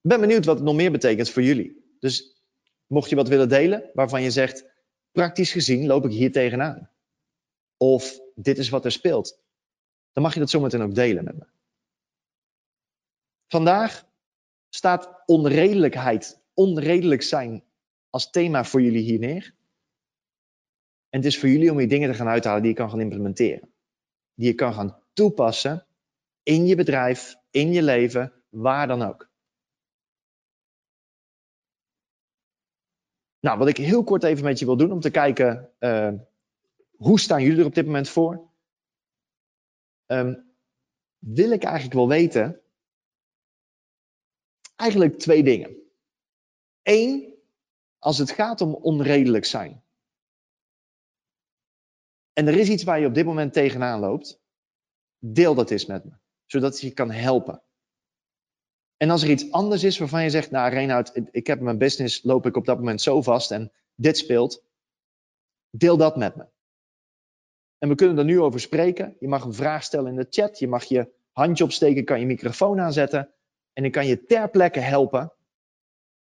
[SPEAKER 1] Ik ben benieuwd wat het nog meer betekent voor jullie. Dus Mocht je wat willen delen waarvan je zegt, praktisch gezien loop ik hier tegenaan. Of dit is wat er speelt. Dan mag je dat zometeen ook delen met me. Vandaag staat onredelijkheid, onredelijk zijn als thema voor jullie hier neer. En het is voor jullie om je dingen te gaan uithalen die je kan gaan implementeren. Die je kan gaan toepassen in je bedrijf, in je leven, waar dan ook. Nou, wat ik heel kort even met je wil doen om te kijken uh, hoe staan jullie er op dit moment voor? Um, wil ik eigenlijk wel weten, eigenlijk twee dingen. Eén, als het gaat om onredelijk zijn. En er is iets waar je op dit moment tegenaan loopt, deel dat eens met me, zodat je kan helpen. En als er iets anders is waarvan je zegt, nou Reinhard, ik heb mijn business, loop ik op dat moment zo vast en dit speelt, deel dat met me. En we kunnen er nu over spreken. Je mag een vraag stellen in de chat, je mag je handje opsteken, kan je microfoon aanzetten en ik kan je ter plekke helpen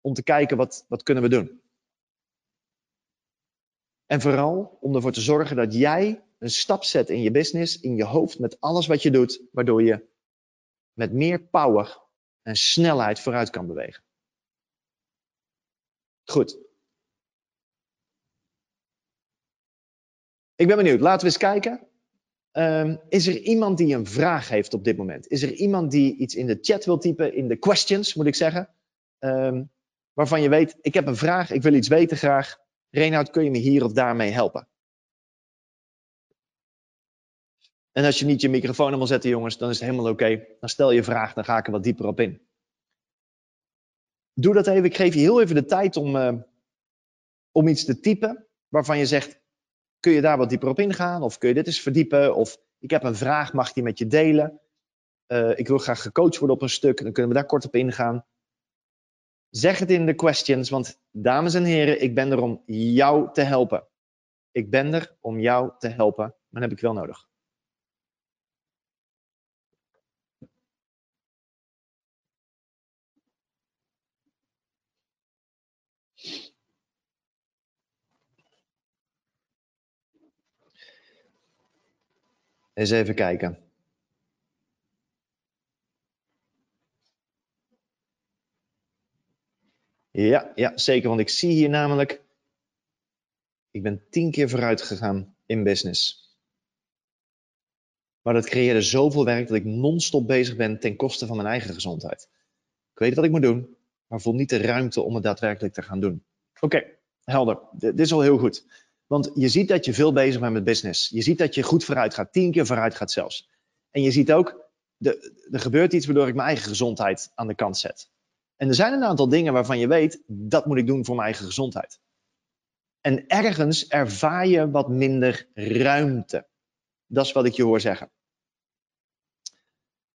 [SPEAKER 1] om te kijken wat, wat kunnen we doen. En vooral om ervoor te zorgen dat jij een stap zet in je business, in je hoofd, met alles wat je doet, waardoor je met meer power en snelheid vooruit kan bewegen. Goed. Ik ben benieuwd. Laten we eens kijken. Um, is er iemand die een vraag heeft op dit moment? Is er iemand die iets in de chat wil typen, in de questions moet ik zeggen? Um, waarvan je weet, ik heb een vraag, ik wil iets weten graag. Reinhard, kun je me hier of daarmee helpen? En als je niet je microfoon helemaal zet, jongens, dan is het helemaal oké. Dan stel je vraag, dan ga ik er wat dieper op in. Doe dat even. Ik geef je heel even de tijd om, uh, om iets te typen waarvan je zegt, kun je daar wat dieper op ingaan? Of kun je dit eens verdiepen? Of ik heb een vraag, mag ik die met je delen? Uh, ik wil graag gecoacht worden op een stuk, dan kunnen we daar kort op ingaan. Zeg het in de questions, want dames en heren, ik ben er om jou te helpen. Ik ben er om jou te helpen, maar dat heb ik wel nodig. Eens even kijken. Ja, ja, zeker. Want ik zie hier namelijk Ik ben tien keer vooruit gegaan in business. Maar dat creëerde zoveel werk dat ik non-stop bezig ben ten koste van mijn eigen gezondheid. Ik weet wat ik moet doen, maar voel niet de ruimte om het daadwerkelijk te gaan doen. Oké, helder. dit is al heel goed. Want je ziet dat je veel bezig bent met business. Je ziet dat je goed vooruit gaat, tien keer vooruit gaat zelfs. En je ziet ook, de, er gebeurt iets waardoor ik mijn eigen gezondheid aan de kant zet. En er zijn een aantal dingen waarvan je weet, dat moet ik doen voor mijn eigen gezondheid. En ergens ervaar je wat minder ruimte. Dat is wat ik je hoor zeggen.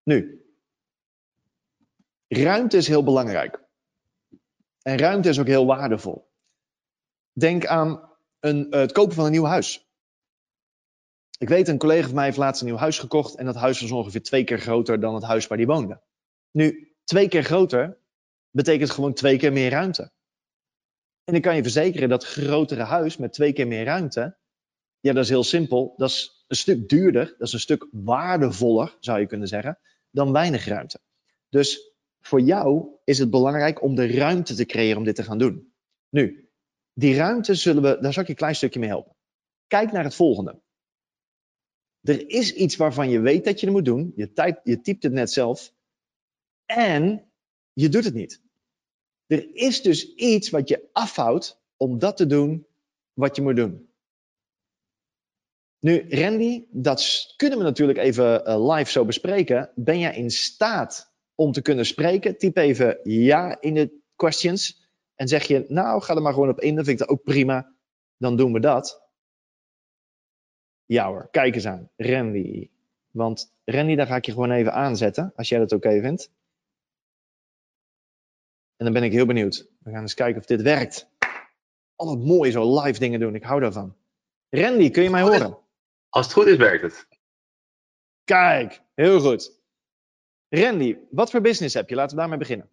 [SPEAKER 1] Nu, ruimte is heel belangrijk. En ruimte is ook heel waardevol. Denk aan een, het kopen van een nieuw huis. Ik weet, een collega van mij heeft laatst een nieuw huis gekocht en dat huis was ongeveer twee keer groter dan het huis waar hij woonde. Nu, twee keer groter betekent gewoon twee keer meer ruimte. En ik kan je verzekeren dat grotere huis met twee keer meer ruimte, ja, dat is heel simpel. Dat is een stuk duurder, dat is een stuk waardevoller, zou je kunnen zeggen, dan weinig ruimte. Dus voor jou is het belangrijk om de ruimte te creëren om dit te gaan doen. Nu, die ruimte zullen we, daar zal ik je een klein stukje mee helpen. Kijk naar het volgende. Er is iets waarvan je weet dat je het moet doen. Je, typt, je typt het net zelf. En je doet het niet. Er is dus iets wat je afhoudt om dat te doen wat je moet doen. Nu, Randy, dat kunnen we natuurlijk even eh, live zo bespreken. Ben jij in staat om te kunnen spreken? Typ even ja in de questions. En zeg je, nou, ga er maar gewoon op in, dan vind ik dat ook prima. Dan doen we dat. Ja hoor, kijk eens aan. Randy. Want Randy, daar ga ik je gewoon even aanzetten, als jij dat oké okay vindt. En dan ben ik heel benieuwd. We gaan eens kijken of dit werkt. Altijd mooi zo live dingen doen, ik hou daarvan. Randy, kun je mij horen?
[SPEAKER 2] Als het goed is, werkt het.
[SPEAKER 1] Kijk, heel goed. Randy, wat voor business heb je? Laten we daarmee beginnen.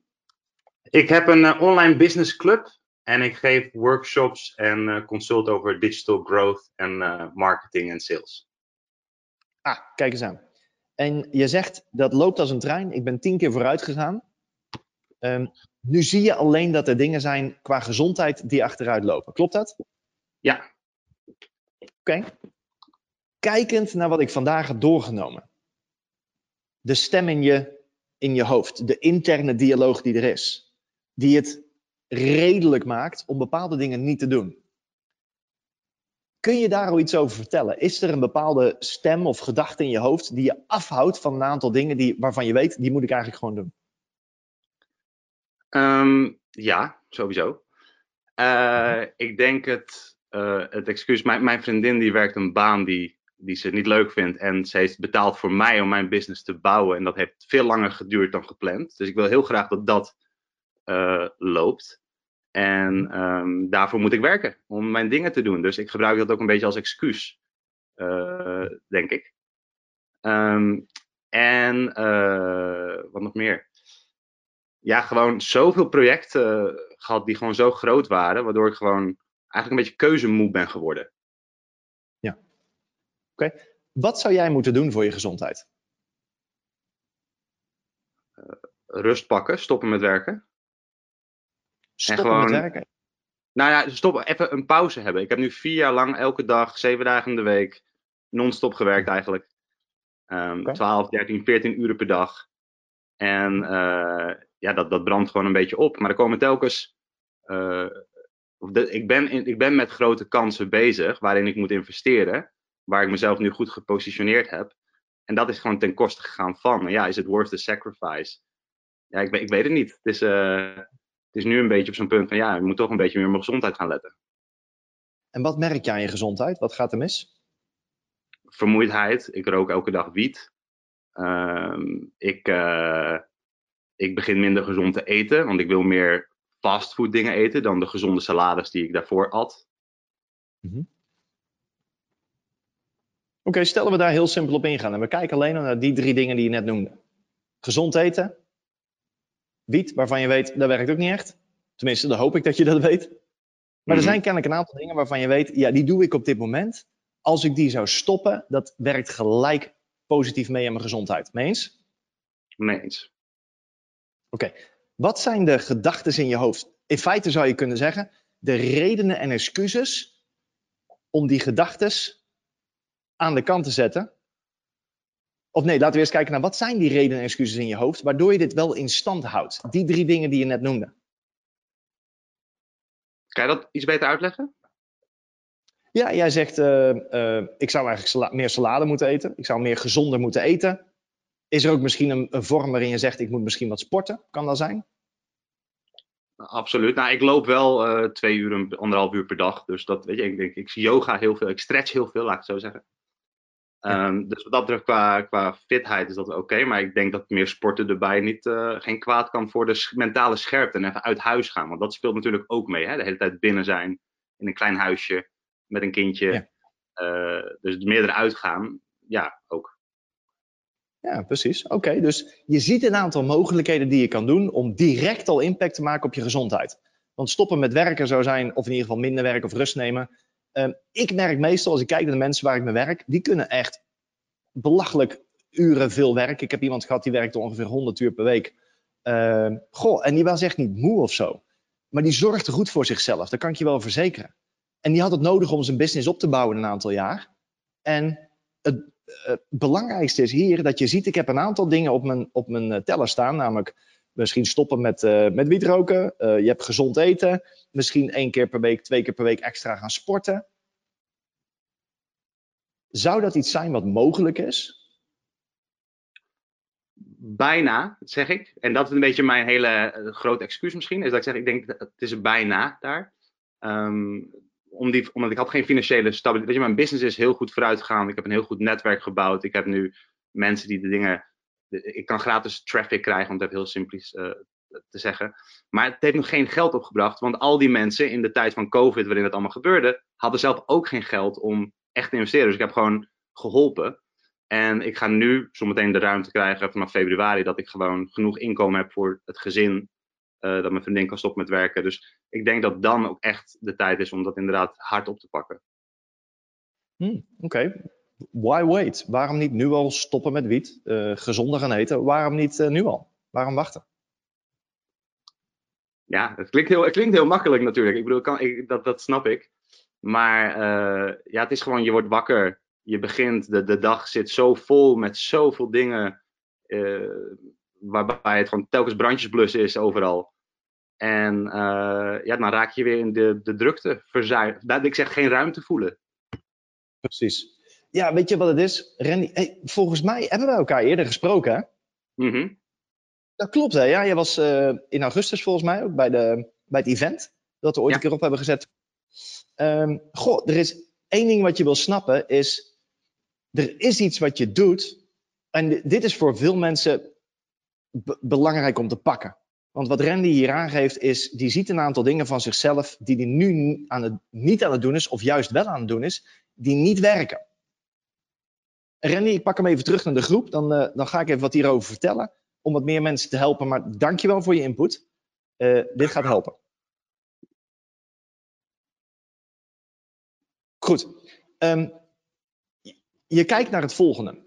[SPEAKER 2] Ik heb een uh, online business club en ik geef workshops en uh, consult over digital growth en uh, marketing en sales.
[SPEAKER 1] Ah, kijk eens aan. En je zegt dat loopt als een trein. Ik ben tien keer vooruit gegaan. Um, nu zie je alleen dat er dingen zijn qua gezondheid die achteruit lopen. Klopt dat?
[SPEAKER 2] Ja.
[SPEAKER 1] Oké. Okay. Kijkend naar wat ik vandaag heb doorgenomen. De stem in je, in je hoofd. De interne dialoog die er is die het redelijk maakt om bepaalde dingen niet te doen. Kun je daar al iets over vertellen? Is er een bepaalde stem of gedachte in je hoofd die je afhoudt van een aantal dingen die, waarvan je weet, die moet ik eigenlijk gewoon doen?
[SPEAKER 2] Um, ja, sowieso. Uh, ik denk het, uh, het excuus, mijn, mijn, vriendin die werkt een baan die, die ze niet leuk vindt en ze heeft betaald voor mij om mijn business te bouwen en dat heeft veel langer geduurd dan gepland. Dus ik wil heel graag dat dat uh, loopt. En um, daarvoor moet ik werken om mijn dingen te doen. Dus ik gebruik dat ook een beetje als excuus, uh, denk ik. Um, en uh, wat nog meer? Ja, gewoon zoveel projecten gehad die gewoon zo groot waren, waardoor ik gewoon eigenlijk een beetje keuzemoe ben geworden.
[SPEAKER 1] Ja. Oké. Okay. Wat zou jij moeten doen voor je gezondheid?
[SPEAKER 2] rust pakken, stoppen met werken.
[SPEAKER 1] Stoppen gewoon, met werken?
[SPEAKER 2] Nou ja, stop, even een pauze hebben. Ik heb nu vier jaar lang elke dag, zeven dagen in de week, non-stop gewerkt eigenlijk. Um, okay. 12, 13, 14 uren per dag. En uh, ja, dat, dat brandt gewoon een beetje op. Maar er komen telkens. Uh, de, ik, ben in, ik ben met grote kansen bezig waarin ik moet investeren. Waar ik mezelf nu goed gepositioneerd heb. En dat is gewoon ten koste gegaan van. Ja, is het worth the sacrifice? Ja, ik, ik weet het niet. Het is, uh, het is nu een beetje op zo'n punt van ja, ik moet toch een beetje meer op mijn gezondheid gaan letten.
[SPEAKER 1] En wat merk je aan je gezondheid? Wat gaat er mis?
[SPEAKER 2] Vermoeidheid. Ik rook elke dag wiet. Um, ik, uh, ik begin minder gezond te eten, want ik wil meer fastfood dingen eten dan de gezonde salades die ik daarvoor at.
[SPEAKER 1] Mm -hmm. Oké, okay, stellen we daar heel simpel op ingaan en we kijken alleen naar die drie dingen die je net noemde. Gezond eten, wiet, waarvan je weet, dat werkt ook niet echt. Tenminste, dan hoop ik dat je dat weet. Maar er mhm. zijn kennelijk een aantal dingen waarvan je weet, ja, die doe ik op dit moment. Als ik die zou stoppen, dat werkt gelijk positief mee aan mijn gezondheid. Meens?
[SPEAKER 2] Meens.
[SPEAKER 1] Oké. Okay. Wat zijn de gedachten in je hoofd? In feite zou je kunnen zeggen, de redenen en excuses om die gedachten aan de kant te zetten. Of nee, laten we eerst kijken naar wat zijn die redenen en excuses in je hoofd, waardoor je dit wel in stand houdt. Die drie dingen die je net noemde.
[SPEAKER 2] Kan je dat iets beter uitleggen?
[SPEAKER 1] Ja, jij zegt, uh, uh, ik zou eigenlijk sala meer salade moeten eten. Ik zou meer gezonder moeten eten. Is er ook misschien een, een, vorm waarin je zegt, ik moet misschien wat sporten? Kan dat zijn?
[SPEAKER 2] Absoluut. Nou, ik loop wel uh, twee uur, anderhalf uur per dag. Dus dat, weet je, ik denk, ik zie yoga heel veel. Ik stretch heel veel, laat ik het zo zeggen. Um, dus wat dat betreft, qua, qua fitheid is dat oké. Okay, maar ik denk dat meer sporten erbij niet, geen kwaad kan voor de mentale scherpte. En even uit huis gaan. Want dat speelt natuurlijk ook mee. Hè? De hele tijd binnen zijn, in een klein huisje met een kindje. Ja. Uh, dus meer eruit gaan, ja, ook.
[SPEAKER 1] Ja, precies. Oké, dus je ziet een aantal mogelijkheden die je kan doen om direct al impact te maken op je gezondheid. Want stoppen met werken zou zijn, of in ieder geval minder werken of rust nemen. Uh, ik merk meestal, als ik kijk naar de mensen waar ik mee werk, die kunnen echt belachelijk uren veel werken. Ik heb iemand gehad die werkte ongeveer 100 uur per week. Uh, goh, en die was echt niet moe of zo. Maar die zorgde goed voor zichzelf, dat kan ik je wel verzekeren. En die had het nodig om zijn business op te bouwen een aantal jaar. En het, het belangrijkste is hier dat je ziet, ik heb een aantal dingen op mijn, op mijn teller staan. Namelijk misschien stoppen met, uh, met wietroken. Uh, je hebt gezond eten. Misschien één keer per week, twee keer per week extra gaan sporten. Zou dat iets zijn wat mogelijk is?
[SPEAKER 2] Bijna, zeg ik. En dat is een beetje mijn hele uh, grote excuus misschien. Is dat ik zeg, ik denk, het is bijna daar. Um, om die, omdat ik had geen financiële stabiliteit. Weet je, mijn business is heel goed vooruit gegaan. Ik heb een heel goed netwerk gebouwd. Ik heb nu mensen die de dingen. Ik kan gratis traffic krijgen, om het heel simpel uh, te zeggen. Maar het heeft nog geen geld opgebracht. Want al die mensen in de tijd van COVID, waarin het allemaal gebeurde, hadden zelf ook geen geld om echt te investeren. Dus ik heb gewoon geholpen. En ik ga nu zometeen de ruimte krijgen vanaf februari dat ik gewoon genoeg inkomen heb voor het gezin uh, dat mijn vriendin kan stoppen met werken. Dus ik denk dat dan ook echt de tijd is om dat inderdaad hard op te pakken.
[SPEAKER 1] Hmm, Oké. Why wait? Waarom niet nu al stoppen met wiet? Uh, gezonder gaan eten? Waarom niet uh, nu al? Waarom wachten?
[SPEAKER 2] Ja, het klinkt heel, het klinkt heel makkelijk natuurlijk. Ik bedoel, kan, ik, dat, dat snap ik. Maar uh, ja, het is gewoon, je wordt wakker. Je begint, de, de dag zit zo vol met zoveel dingen. waarbij het gewoon telkens brandjes is overal. En uh, ja, dan raak je weer in de, de drukte verzuimd. Ik zeg geen ruimte voelen.
[SPEAKER 1] Precies. Ja, weet je wat het is? Randy, hey, volgens mij hebben we elkaar eerder gesproken, hè?
[SPEAKER 2] Mm -hmm.
[SPEAKER 1] Dat klopt, hè? Ja, je was uh, in augustus volgens mij ook bij, de, bij het event. Dat we ooit ja. een keer op hebben gezet. Um, goh, er is één ding wat je wil snappen, is... Er is iets wat je doet. En dit is voor veel mensen belangrijk om te pakken. Want wat Randy hier aangeeft is, die ziet een aantal dingen van zichzelf die hij nu aan het, niet aan het doen is, of juist wel aan het doen is, die niet werken. Randy, ik pak hem even terug naar de groep, dan, uh, dan ga ik even wat hierover vertellen, om wat meer mensen te helpen. Maar dankjewel voor je input. Uh, dit gaat helpen. Goed. Um, je kijkt naar het volgende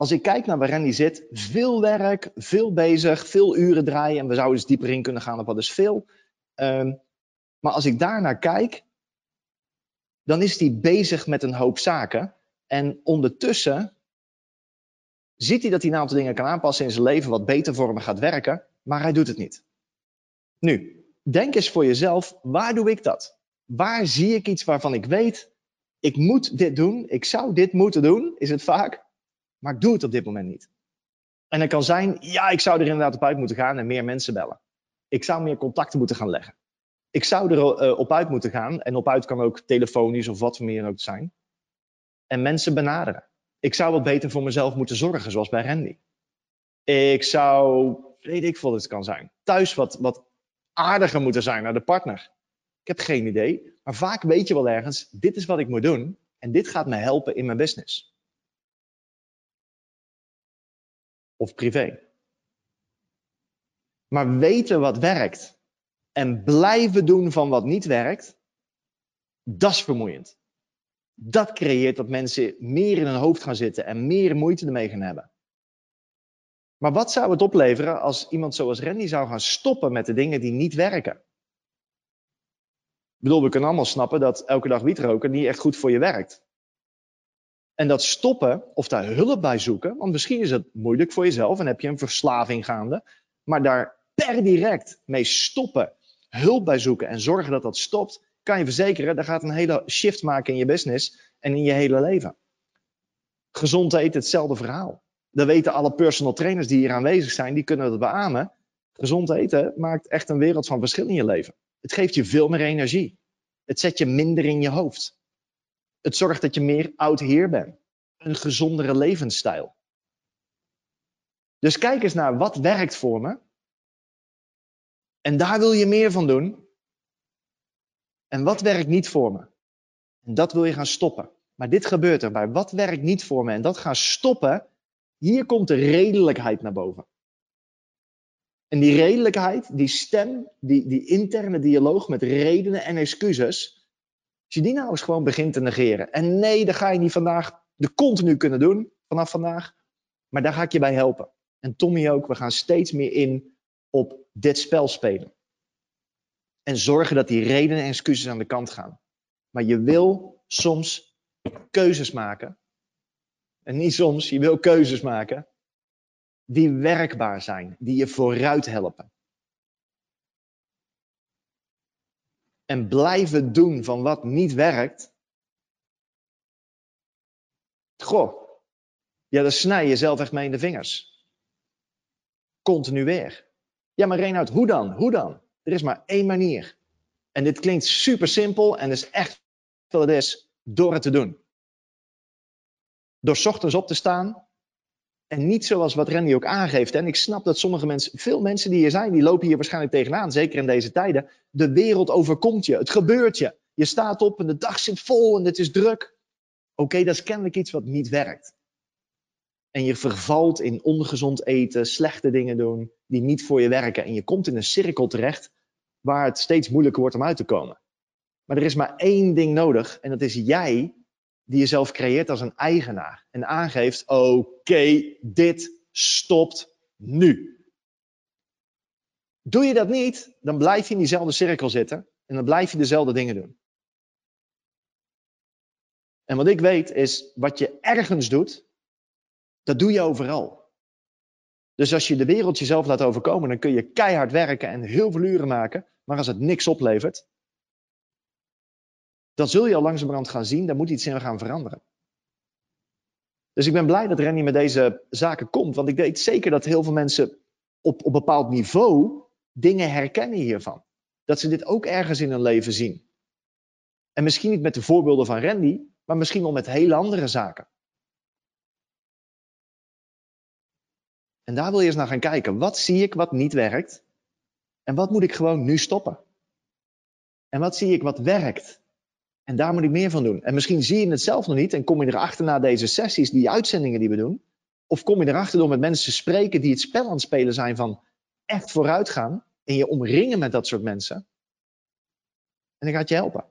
[SPEAKER 1] als ik kijk naar waar Randy zit, veel werk, veel bezig, veel uren draaien. En we zouden eens dieper in kunnen gaan op wat is veel. Um, maar als ik daarnaar kijk, dan is hij bezig met een hoop zaken. En ondertussen ziet hij dat hij een aantal dingen kan aanpassen in zijn leven, wat beter voor hem gaat werken, maar hij doet het niet. Nu, denk eens voor jezelf, waar doe ik dat? Waar zie ik iets waarvan ik weet, ik moet dit doen, ik zou dit moeten doen, is het vaak. Maar ik doe het op dit moment niet. En het kan zijn, ja, ik zou er inderdaad op uit moeten gaan en meer mensen bellen. Ik zou meer contacten moeten gaan leggen. Ik zou er uh, op uit moeten gaan. En op uit kan ook telefonisch of wat voor meer ook zijn. En mensen benaderen. Ik zou wat beter voor mezelf moeten zorgen, zoals bij Randy. Ik zou, weet ik veel wat het kan zijn. Thuis wat, wat aardiger moeten zijn naar de partner. Ik heb geen idee. Maar vaak weet je wel ergens, dit is wat ik moet doen. En dit gaat me helpen in mijn business. of privé. Maar weten wat werkt en blijven doen van wat niet werkt, dat is vermoeiend. Dat creëert dat mensen meer in hun hoofd gaan zitten en meer moeite ermee gaan hebben. Maar wat zou het opleveren als iemand zoals Randy zou gaan stoppen met de dingen die niet werken? bedoel, we kunnen allemaal snappen dat elke dag wiet roken niet echt goed voor je werkt. En dat stoppen of daar hulp bij zoeken, want misschien is het moeilijk voor jezelf en heb je een verslaving gaande, maar daar per direct mee stoppen, hulp bij zoeken en zorgen dat dat stopt, kan je verzekeren, dat gaat een hele shift maken in je business en in je hele leven. Gezond eten, hetzelfde verhaal. Dat weten alle personal trainers die hier aanwezig zijn, die kunnen dat beamen. Gezond eten maakt echt een wereld van verschil in je leven. Het geeft je veel meer energie. Het zet je minder in je hoofd. Het zorgt dat je meer oud heer bent. Een gezondere levensstijl. Dus kijk eens naar wat werkt voor me. En daar wil je meer van doen. En wat werkt niet voor me? En dat wil je gaan stoppen. Maar dit gebeurt er bij wat werkt niet voor me en dat gaan stoppen. Hier komt de redelijkheid naar boven. En die redelijkheid, die stem, die, die interne dialoog met redenen en excuses, als je die nou eens gewoon begint te negeren. En nee, dat ga je niet vandaag de continu kunnen doen, vanaf vandaag. Maar daar ga ik je bij helpen. En Tommy ook, we gaan steeds meer in op dit spel spelen. En zorgen dat die redenen en excuses aan de kant gaan. Maar je wil soms keuzes maken. En niet soms, je wil keuzes maken die werkbaar zijn, die je vooruit helpen. En blijven doen van wat niet werkt. Goh, ja, dan snij je zelf echt mee in de vingers. Continu weer. Ja, maar Reinhard, hoe dan? Hoe dan? Er is maar één manier. En dit klinkt super simpel en is echt wat het is, door het te doen. Door ochtends op te staan en niet zoals wat Randy ook aangeeft. En ik snap dat sommige mensen, veel mensen die hier zijn, die lopen hier waarschijnlijk tegenaan, zeker in deze tijden. De wereld overkomt je, het gebeurt je. Je staat op en de dag zit vol en het is druk. Oké, dat is kennelijk iets wat niet werkt. En je vervalt in ongezond eten, slechte dingen doen, die niet voor je werken. En je komt in een cirkel terecht waar het steeds moeilijker wordt om uit te komen. Maar er is maar één ding nodig en dat is jij die jezelf creëert als een eigenaar. En aangeeft, oké, dit stopt nu. Doe je dat niet, dan blijf je in diezelfde cirkel zitten en dan blijf je dezelfde dingen doen. En wat ik weet is, wat je ergens doet, dat doe je overal. Dus als je de wereld jezelf laat overkomen, dan kun je keihard werken en heel veel uren maken. Maar als het niks oplevert, dan zul je al langzamerhand gaan zien, daar moet iets in gaan veranderen. Dus ik ben blij dat Rennie met deze zaken komt, want ik weet zeker dat heel veel mensen op, op bepaald niveau dingen herkennen hiervan. Dat ze dit ook ergens in hun leven zien. En misschien niet met de voorbeelden van Randy, maar misschien wel met hele andere zaken. En daar wil je eens naar gaan kijken. Wat zie ik wat niet werkt? En wat moet ik gewoon nu stoppen? En wat zie ik wat werkt? En daar moet ik meer van doen. En misschien zie je het zelf nog niet en kom je erachter na deze sessies, die uitzendingen die we doen. Of kom je erachter door met mensen te spreken die het spel aan het spelen zijn van echt vooruitgaan. En je omringen met dat soort mensen. En ik ga het je helpen.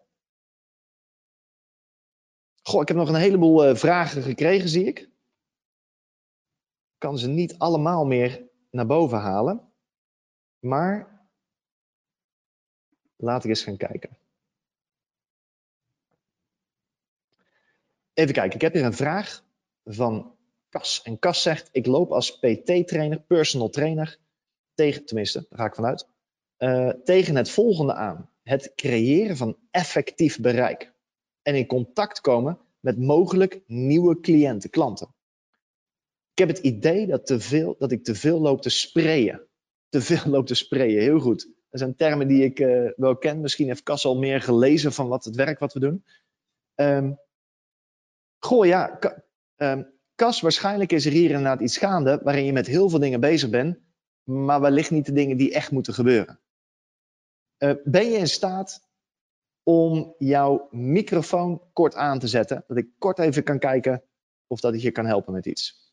[SPEAKER 1] Goh, ik heb nog een heleboel uh, vragen gekregen, zie ik. Kan ze niet allemaal meer naar boven halen. Maar laat ik eens gaan kijken. Even kijken, ik heb hier een vraag van Cas. En Cas zegt, ik loop als PT-trainer, personal trainer, tegen, tenminste, daar ga ik vanuit, uh, tegen het volgende aan. Het creëren van effectief bereik. En in contact komen met mogelijk nieuwe cliënten, klanten. Ik heb het idee dat, dat ik te veel loop te sprayen. Te veel loop te sprayen, heel goed. Dat zijn termen die ik uh, wel ken. Misschien heeft Cas al meer gelezen van wat het werk wat we doen. Um, Goh, ja, um, waarschijnlijk is er hier inderdaad iets gaande waarin je met heel veel dingen bezig bent, maar wellicht niet de dingen die echt moeten gebeuren. Uh, ben je in staat om jouw microfoon kort aan te zetten, dat ik kort even kan kijken of dat ik je kan helpen met iets?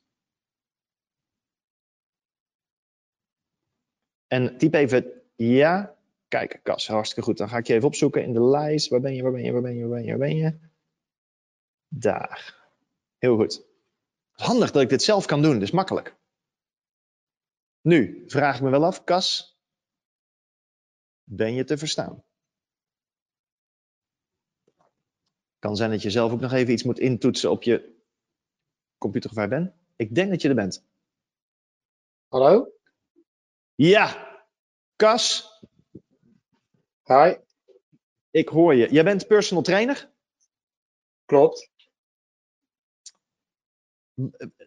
[SPEAKER 1] En typ even ja. Kijk, Kas, hartstikke goed. Dan ga ik je even opzoeken in de lijst. Waar ben je, waar ben je, waar ben je, waar ben je, waar ben je? Daar. Heel goed. Handig dat ik dit zelf kan doen, dus makkelijk. Nu vraag ik me wel af, Kas, ben je te verstaan? Kan zijn dat je zelf ook nog even iets moet intoetsen op je computer of waar bent. Ik denk dat je er bent.
[SPEAKER 3] Hallo?
[SPEAKER 1] Ja, Cas,
[SPEAKER 3] Hi,
[SPEAKER 1] ik hoor je. Jij bent personal trainer.
[SPEAKER 3] klopt.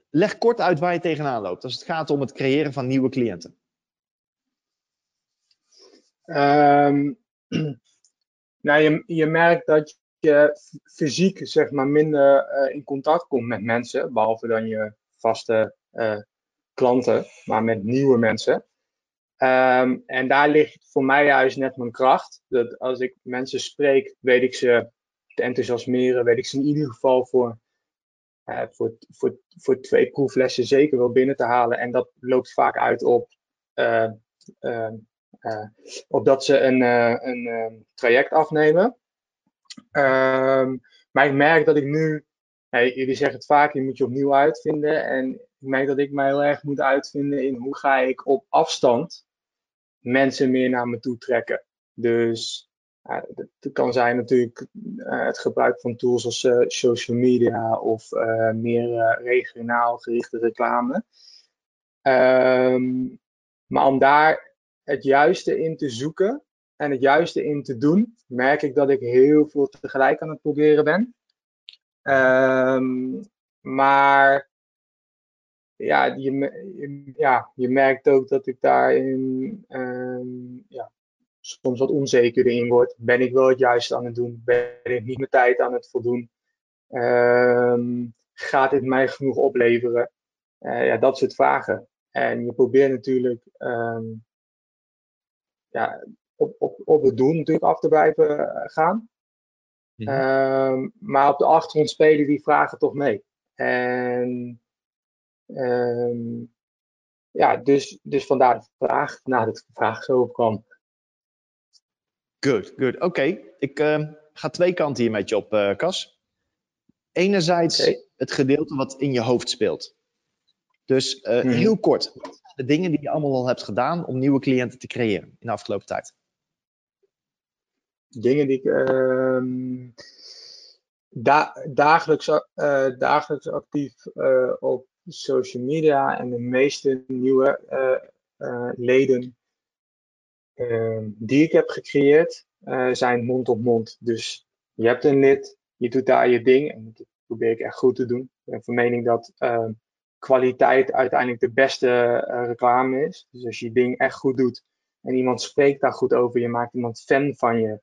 [SPEAKER 1] Leg kort uit waar je tegenaan loopt als het gaat om het creëren van nieuwe cliënten.
[SPEAKER 3] Ehm, nou, je, je merkt dat je fysiek zeg maar minder eh, in contact komt met mensen, behalve dan je vaste eh, klanten, maar met nieuwe mensen. Ehm, en daar ligt voor mij juist net mijn kracht. Dat als ik mensen spreek, weet ik ze te enthousiasmeren, weet ik ze in ieder geval voor, eh, voor, voor, voor twee proeflessen zeker wel binnen te halen. En dat loopt vaak uit op, uh, uh, op dat ze een, een ehm, traject afnemen. Ehm, maar ik merk dat ik nu, jullie zeggen het vaak, je moet je opnieuw uitvinden. En ik merk dat ik mij heel erg moet uitvinden in hoe ga ik op afstand mensen meer naar me toe trekken. Dus uh, het kan zijn natuurlijk uh, het gebruik van tools als uh, social media of meer regionaal gerichte reclame. Um, maar om daar het juiste in te zoeken en het juiste in te doen, merk ik dat ik heel veel tegelijk aan het proberen ben. Um, maar ja je, ja, je merkt ook dat ik daarin um, ja, soms wat onzekerder in word. Ben ik wel het juiste aan het doen? Ben ik niet mijn tijd aan het voldoen? Um, gaat dit mij genoeg opleveren? Uh, ja, dat soort vragen. En je probeert natuurlijk um, ja, op, op, op het doel natuurlijk af te blijven eh, gaan. Mm maar op de achtergrond spelen die vragen toch mee. En Um, ja, dus, dus vandaar de vraag, nadat de vraag zo opkwam.
[SPEAKER 1] Good, good. Oké, ik uh, ga twee kanten hier met je op, uh, Cas. Enerzijds okay. het gedeelte wat in je hoofd speelt. Dus uh, hmm. heel kort, de dingen die je allemaal al hebt gedaan om nieuwe cliënten te creëren in de afgelopen tijd?
[SPEAKER 3] Dingen die ik uh, da dagelijks, uh, dagelijks actief op social media en de meeste nieuwe uh, leden ehm, die ik heb gecreëerd zijn mond op mond. Dus je hebt een lid, je doet daar je ding en dat probeer ik echt goed te doen. Ik ben van mening dat ehm, kwaliteit uiteindelijk de beste reclame is. Dus als je je ding echt goed doet en iemand spreekt daar goed over, je maakt iemand fan van je.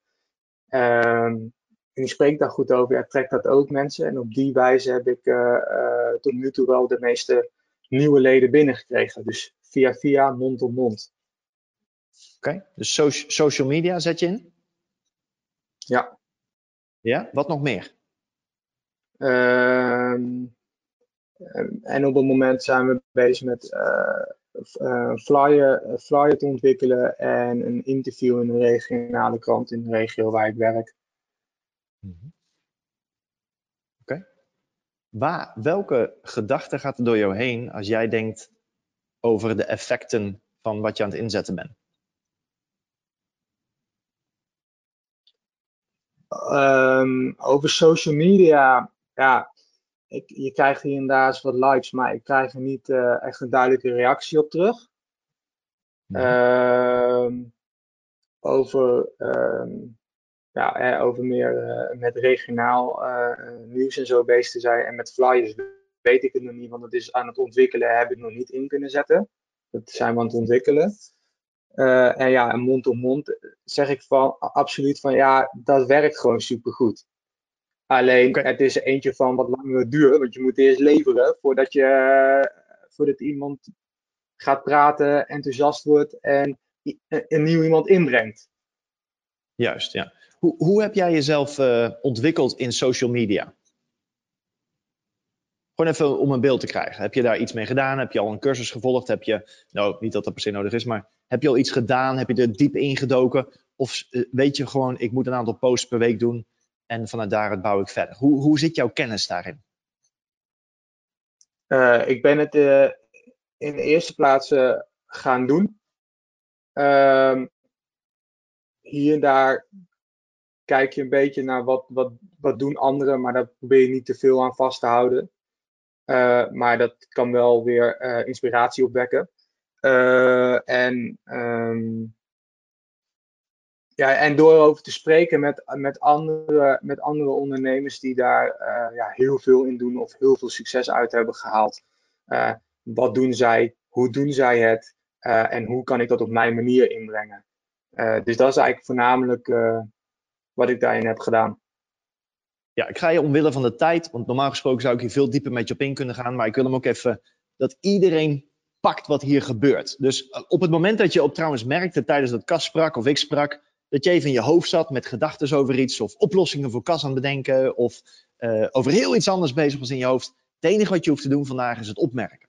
[SPEAKER 3] Um, en die spreekt daar goed over, ja, trekt dat ook mensen. En op die wijze heb ik uh, uh, tot nu toe wel de meeste nieuwe leden binnengekregen. Dus via via, mond op mond.
[SPEAKER 1] Oké, okay. dus so social media zet je in?
[SPEAKER 3] Ja.
[SPEAKER 1] Ja, wat nog meer?
[SPEAKER 3] Uh, en op het moment zijn we bezig met uh, flyer, flyer te ontwikkelen en een interview in een regionale krant in de regio waar ik werk.
[SPEAKER 1] Mm Oké. Okay. Waar, welke gedachte gaat er door jou heen als jij denkt over de effecten van wat je aan het inzetten bent?
[SPEAKER 3] Um, over social media, ja, ik, je krijgt hier inderdaad wat likes, maar ik krijg er niet uh, echt een duidelijke reactie op terug. Mm um, over um, ja, over meer uh, met regionaal uh, nieuws en zo bezig te zijn. En met flyers weet ik het nog niet, want het is aan het ontwikkelen, heb ik nog niet in kunnen zetten. Dat zijn we aan het ontwikkelen. En ja, mond op mond zeg ik van absoluut van ja, dat werkt gewoon supergoed. Alleen okay. het is eentje van wat langer duur, want je moet eerst leveren voordat je voordat iemand gaat praten, enthousiast wordt en een nieuw iemand inbrengt.
[SPEAKER 1] Juist, ja. Hoe, hoe heb jij jezelf uh, ontwikkeld in social media? Gewoon even om een beeld te krijgen. Heb je daar iets mee gedaan? Heb je al een cursus gevolgd? Heb je, nou, niet dat dat per se nodig is, maar heb je al iets gedaan? Heb je er diep ingedoken? Of uh, weet je gewoon, ik moet een aantal posts per week doen en vanuit daaruit bouw ik verder? Hoe, hoe zit jouw kennis daarin?
[SPEAKER 3] Uh, ik ben het in de eerste plaats gaan doen. Ehm, hier en daar kijk je een beetje naar wat, wat, wat doen anderen, maar daar probeer je niet te veel aan vast te houden. Uh, maar dat kan wel weer uh, inspiratie opwekken. Uh, en, um, ja, en door over te spreken met, met, andere, met andere ondernemers die daar ja, heel veel in doen of heel veel succes uit hebben gehaald. wat doen zij? Hoe doen zij het? en hoe kan ik dat op mijn manier inbrengen? dus dat is eigenlijk voornamelijk wat ik daarin heb gedaan.
[SPEAKER 1] Ja, ik ga je omwille van de tijd, want normaal gesproken zou ik hier veel dieper met je op in kunnen gaan, maar ik wil hem ook even dat iedereen pakt wat hier gebeurt. Dus eh, op het moment dat je op trouwens merkte tijdens dat Kas sprak of ik sprak, dat je even in je hoofd zat met gedachten over iets of oplossingen voor Kas aan het bedenken of uh, over heel iets anders bezig was in je hoofd. Het enige wat je hoeft te doen vandaag is het opmerken.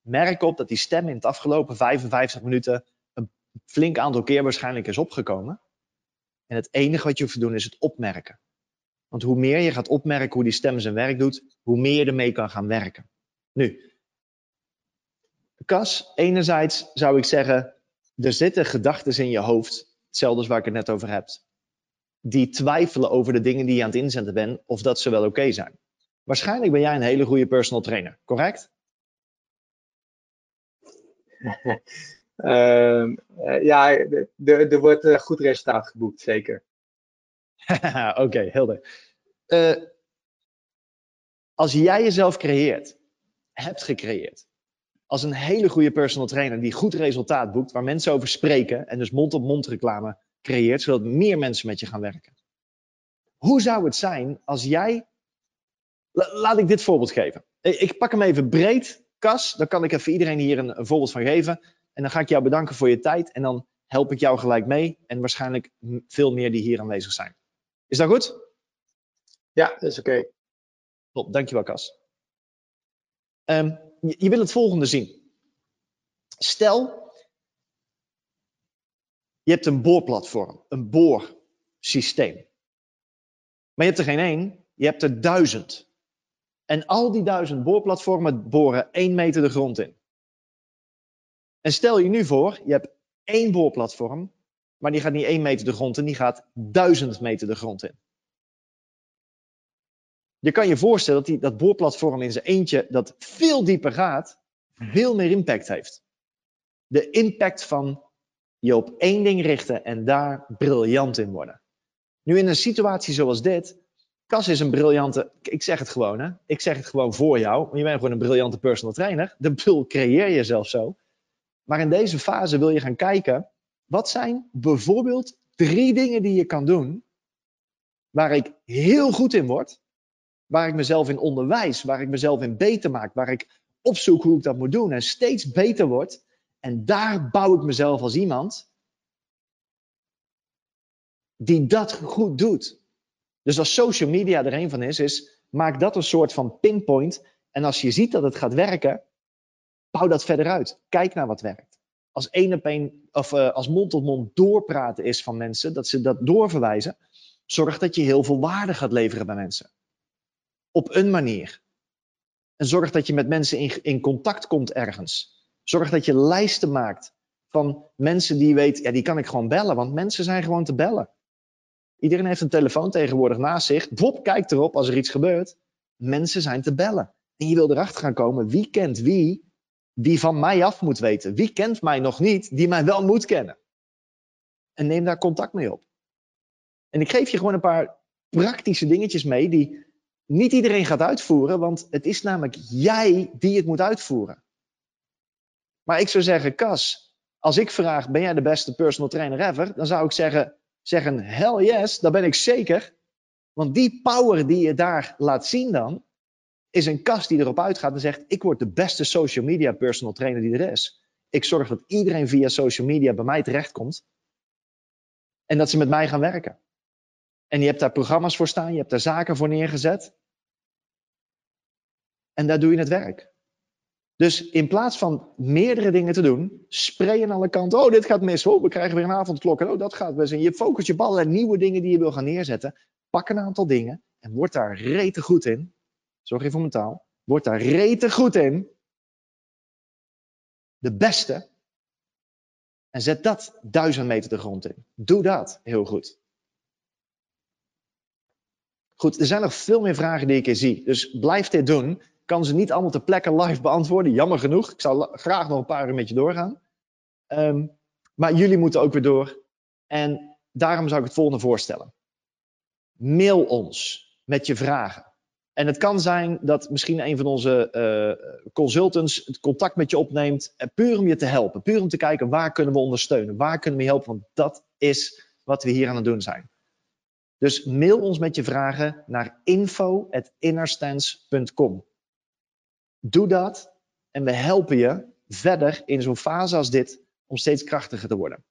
[SPEAKER 1] Merk op dat die stem in het afgelopen 55 minuten een flink aantal keer waarschijnlijk is opgekomen. En het enige wat je hoeft te doen is het opmerken. Want hoe meer je gaat opmerken hoe die stem zijn werk doet, hoe meer je ermee kan gaan werken. Nu, Kas, enerzijds zou ik zeggen, er zitten gedachten in je hoofd, hetzelfde als waar ik het net over heb, die twijfelen over de dingen die je aan het inzetten bent, of dat ze wel oké zijn. Waarschijnlijk ben jij een hele goede personal trainer, correct?
[SPEAKER 3] uh, ja, er wordt een goed resultaat geboekt, zeker.
[SPEAKER 1] Oké, okay, helder. Uh, als jij jezelf creëert, hebt gecreëerd, als een hele goede personal trainer die goed resultaat boekt, waar mensen over spreken en dus mond-op-mond -mond reclame creëert, zodat meer mensen met je gaan werken. Hoe zou het zijn als jij. Laat ik dit voorbeeld geven. Ik pak hem even breed, Kas. Dan kan ik even iedereen hier een voorbeeld van geven. En dan ga ik jou bedanken voor je tijd. En dan help ik jou gelijk mee. En waarschijnlijk veel meer die hier aanwezig zijn. Is dat goed?
[SPEAKER 3] Ja, dat is oké. Okay.
[SPEAKER 1] Top, dankjewel Cas. Um, je, je wil het volgende zien. Stel, je hebt een boorplatform, een boorsysteem. Maar je hebt er geen één, je hebt er duizend. En al die duizend boorplatformen boren één meter de grond in. En stel je nu voor, je hebt één boorplatform, maar die gaat niet één meter de grond in, die gaat duizend meter de grond in. Je kan je voorstellen dat die, dat boorplatform in zijn eentje, dat veel dieper gaat, veel meer impact heeft. De impact van je op één ding richten en daar briljant in worden. Nu in een situatie zoals dit, Cas is een briljante, ik zeg het gewoon hè, ik zeg het gewoon voor jou, want je bent gewoon een briljante personal trainer. De bul creëer je zelf zo. Maar in deze fase wil je gaan kijken, wat zijn bijvoorbeeld drie dingen die je kan doen waar ik heel goed in word, waar ik mezelf in onderwijs, waar ik mezelf in beter maak, waar ik opzoek hoe ik dat moet doen en steeds beter word. En daar bouw ik mezelf als iemand die dat goed doet. Dus als social media er een van is, is maak dat een soort van pinpoint. En als je ziet dat het gaat werken, bouw dat verder uit. Kijk naar wat werkt. Als één op één, of uh, als mond tot mond doorpraten is van mensen, dat ze dat doorverwijzen, zorg dat je heel veel waarde gaat leveren bij mensen op een manier. En zorg dat je met mensen in, in contact komt ergens. Zorg dat je lijsten maakt van mensen die je weet, ja, die kan ik gewoon bellen, want mensen zijn gewoon te bellen. Iedereen heeft een telefoon tegenwoordig naast zich. Bob kijkt erop als er iets gebeurt. Mensen zijn te bellen. En je wil erachter gaan komen, wie kent wie die van mij af moet weten? Wie kent mij nog niet, die mij wel moet kennen? En neem daar contact mee op. En ik geef je gewoon een paar praktische dingetjes mee die niet iedereen gaat uitvoeren, want het is namelijk jij die het moet uitvoeren. Maar ik zou zeggen, Cas, als ik vraag, ben jij de beste personal trainer ever? Dan zou ik zeggen, zeggen, hell yes, dat ben ik zeker. Want die power die je daar laat zien dan, is een kast die erop uitgaat en zegt, ik word de beste social media personal trainer die er is. Ik zorg dat iedereen via social media bij mij terechtkomt. En dat ze met mij gaan werken. En je hebt daar programma's voor staan, je hebt daar zaken voor neergezet. En daar doe je het werk. Dus in plaats van meerdere dingen te doen, spray aan alle kanten. Oh, dit gaat mis. Oh, we krijgen weer een avondklok. En oh, dat gaat mis. En je focust je op allerlei nieuwe dingen die je wil gaan neerzetten. Pak een aantal dingen en word daar rete goed in. Zorg even voor mijn taal. Word daar rete goed in. De beste. En zet dat duizend meter de grond in. Doe dat heel goed. Goed, er zijn nog veel meer vragen die ik hier zie. Dus blijf dit doen. Kan ze niet allemaal ter plekke live beantwoorden. Jammer genoeg. Ik zou graag nog een paar uur met je doorgaan. Um, maar jullie moeten ook weer door. En daarom zou ik het volgende voorstellen. Mail ons met je vragen. En het kan zijn dat misschien een van onze uh, consultants het contact met je opneemt, eh, puur om je te helpen, puur om te kijken waar kunnen we ondersteunen, waar kunnen we je helpen, want dat is wat we hier aan het doen zijn. Dus mail ons met je vragen naar info.innerstance.com. Doe dat en we helpen je verder in zo'n fase als dit om steeds krachtiger te worden.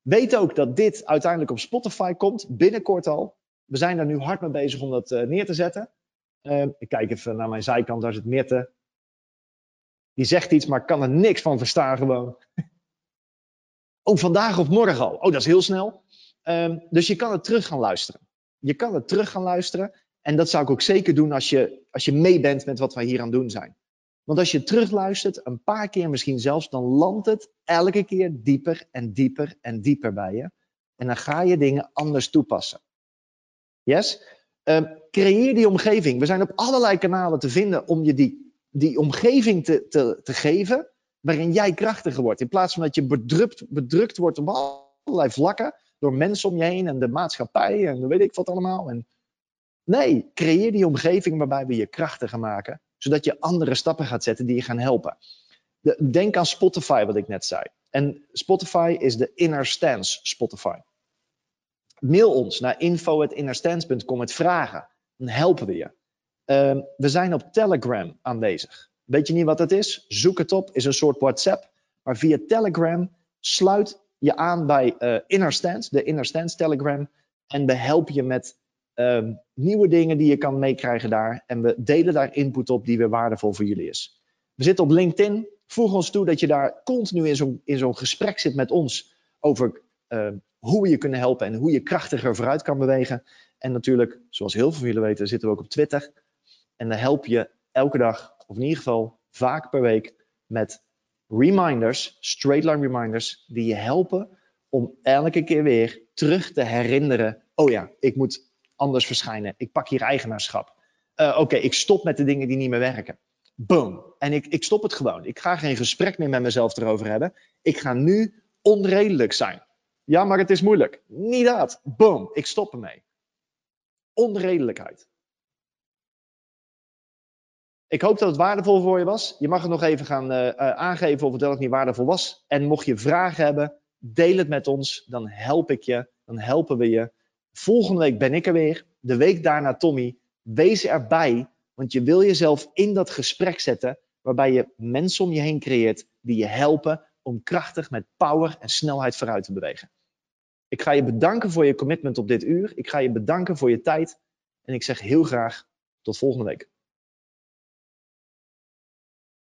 [SPEAKER 1] Weet ook dat dit uiteindelijk op Spotify komt, binnenkort al. We zijn daar nu hard mee bezig om dat uh, neer te zetten. Uh, ik kijk even naar mijn zijkant, daar zit Mirte. Die zegt iets, maar kan er niks van verstaan gewoon. oh, vandaag of morgen al. Oh, dat is heel snel. Um, dus je kan het terug gaan luisteren. Je kan het terug gaan luisteren. En dat zou ik ook zeker doen als je, als je mee bent met wat wij hier aan het doen zijn. Want als je terugluistert, een paar keer misschien zelfs, dan landt het elke keer dieper en dieper en dieper bij je. En dan ga je dingen anders toepassen. Yes? Uh, creëer die omgeving. We zijn op allerlei kanalen te vinden om je die, die omgeving te, te, te geven waarin jij krachtiger wordt. In plaats van dat je bedrukt, bedrukt wordt op allerlei vlakken door mensen om je heen en de maatschappij en weet ik wat allemaal. En nee, creëer die omgeving waarbij we je krachtiger maken, zodat je andere stappen gaat zetten die je gaan helpen. De, denk aan Spotify, wat ik net zei. En Spotify is de Inner Stance Spotify. Mail ons naar info.innerstance.com met vragen. Dan helpen we je. Uh, we zijn op Telegram aanwezig. Weet je niet wat dat is? Zoek het op. Is een soort WhatsApp. Maar via Telegram sluit je aan bij uh, Inner Stance, de Inner Stance Telegram. En we helpen je met uh, nieuwe dingen die je kan meekrijgen daar. En we delen daar input op die weer waardevol voor jullie is. We zitten op LinkedIn. Voeg ons toe dat je daar continu in zo'n zo'n gesprek zit met ons over uh, hoe we je kunnen helpen en hoe je krachtiger vooruit kan bewegen. En natuurlijk, zoals heel veel van jullie weten, zitten we ook op Twitter. En dan help je elke dag, of in ieder geval vaak per week, met reminders, straight line reminders, die je helpen om elke keer weer terug te herinneren. Oh ja, ik moet anders verschijnen. Ik pak hier eigenaarschap. Uh, Oké, ik stop met de dingen die niet meer werken. Boom. En ik, ik stop het gewoon. Ik ga geen gesprek meer met mezelf erover hebben. Ik ga nu onredelijk zijn. Ja, maar het is moeilijk. Niet dat. Boom. Ik stop ermee. Onredelijkheid. Ik hoop dat het waardevol voor je was. Je mag het nog even gaan uh, uh, aangeven of het wel of niet waardevol was. En mocht je vragen hebben, deel het met ons. Dan help ik je. Dan helpen we je. Volgende week ben ik er weer. De week daarna Tommy. Wees erbij. Want je wil jezelf in dat gesprek zetten. Waarbij je mensen om je heen creëert die je helpen om krachtig met power en snelheid vooruit te bewegen. Ik ga je bedanken voor je commitment op dit uur. Ik ga je bedanken voor je tijd. En ik zeg heel graag tot volgende week.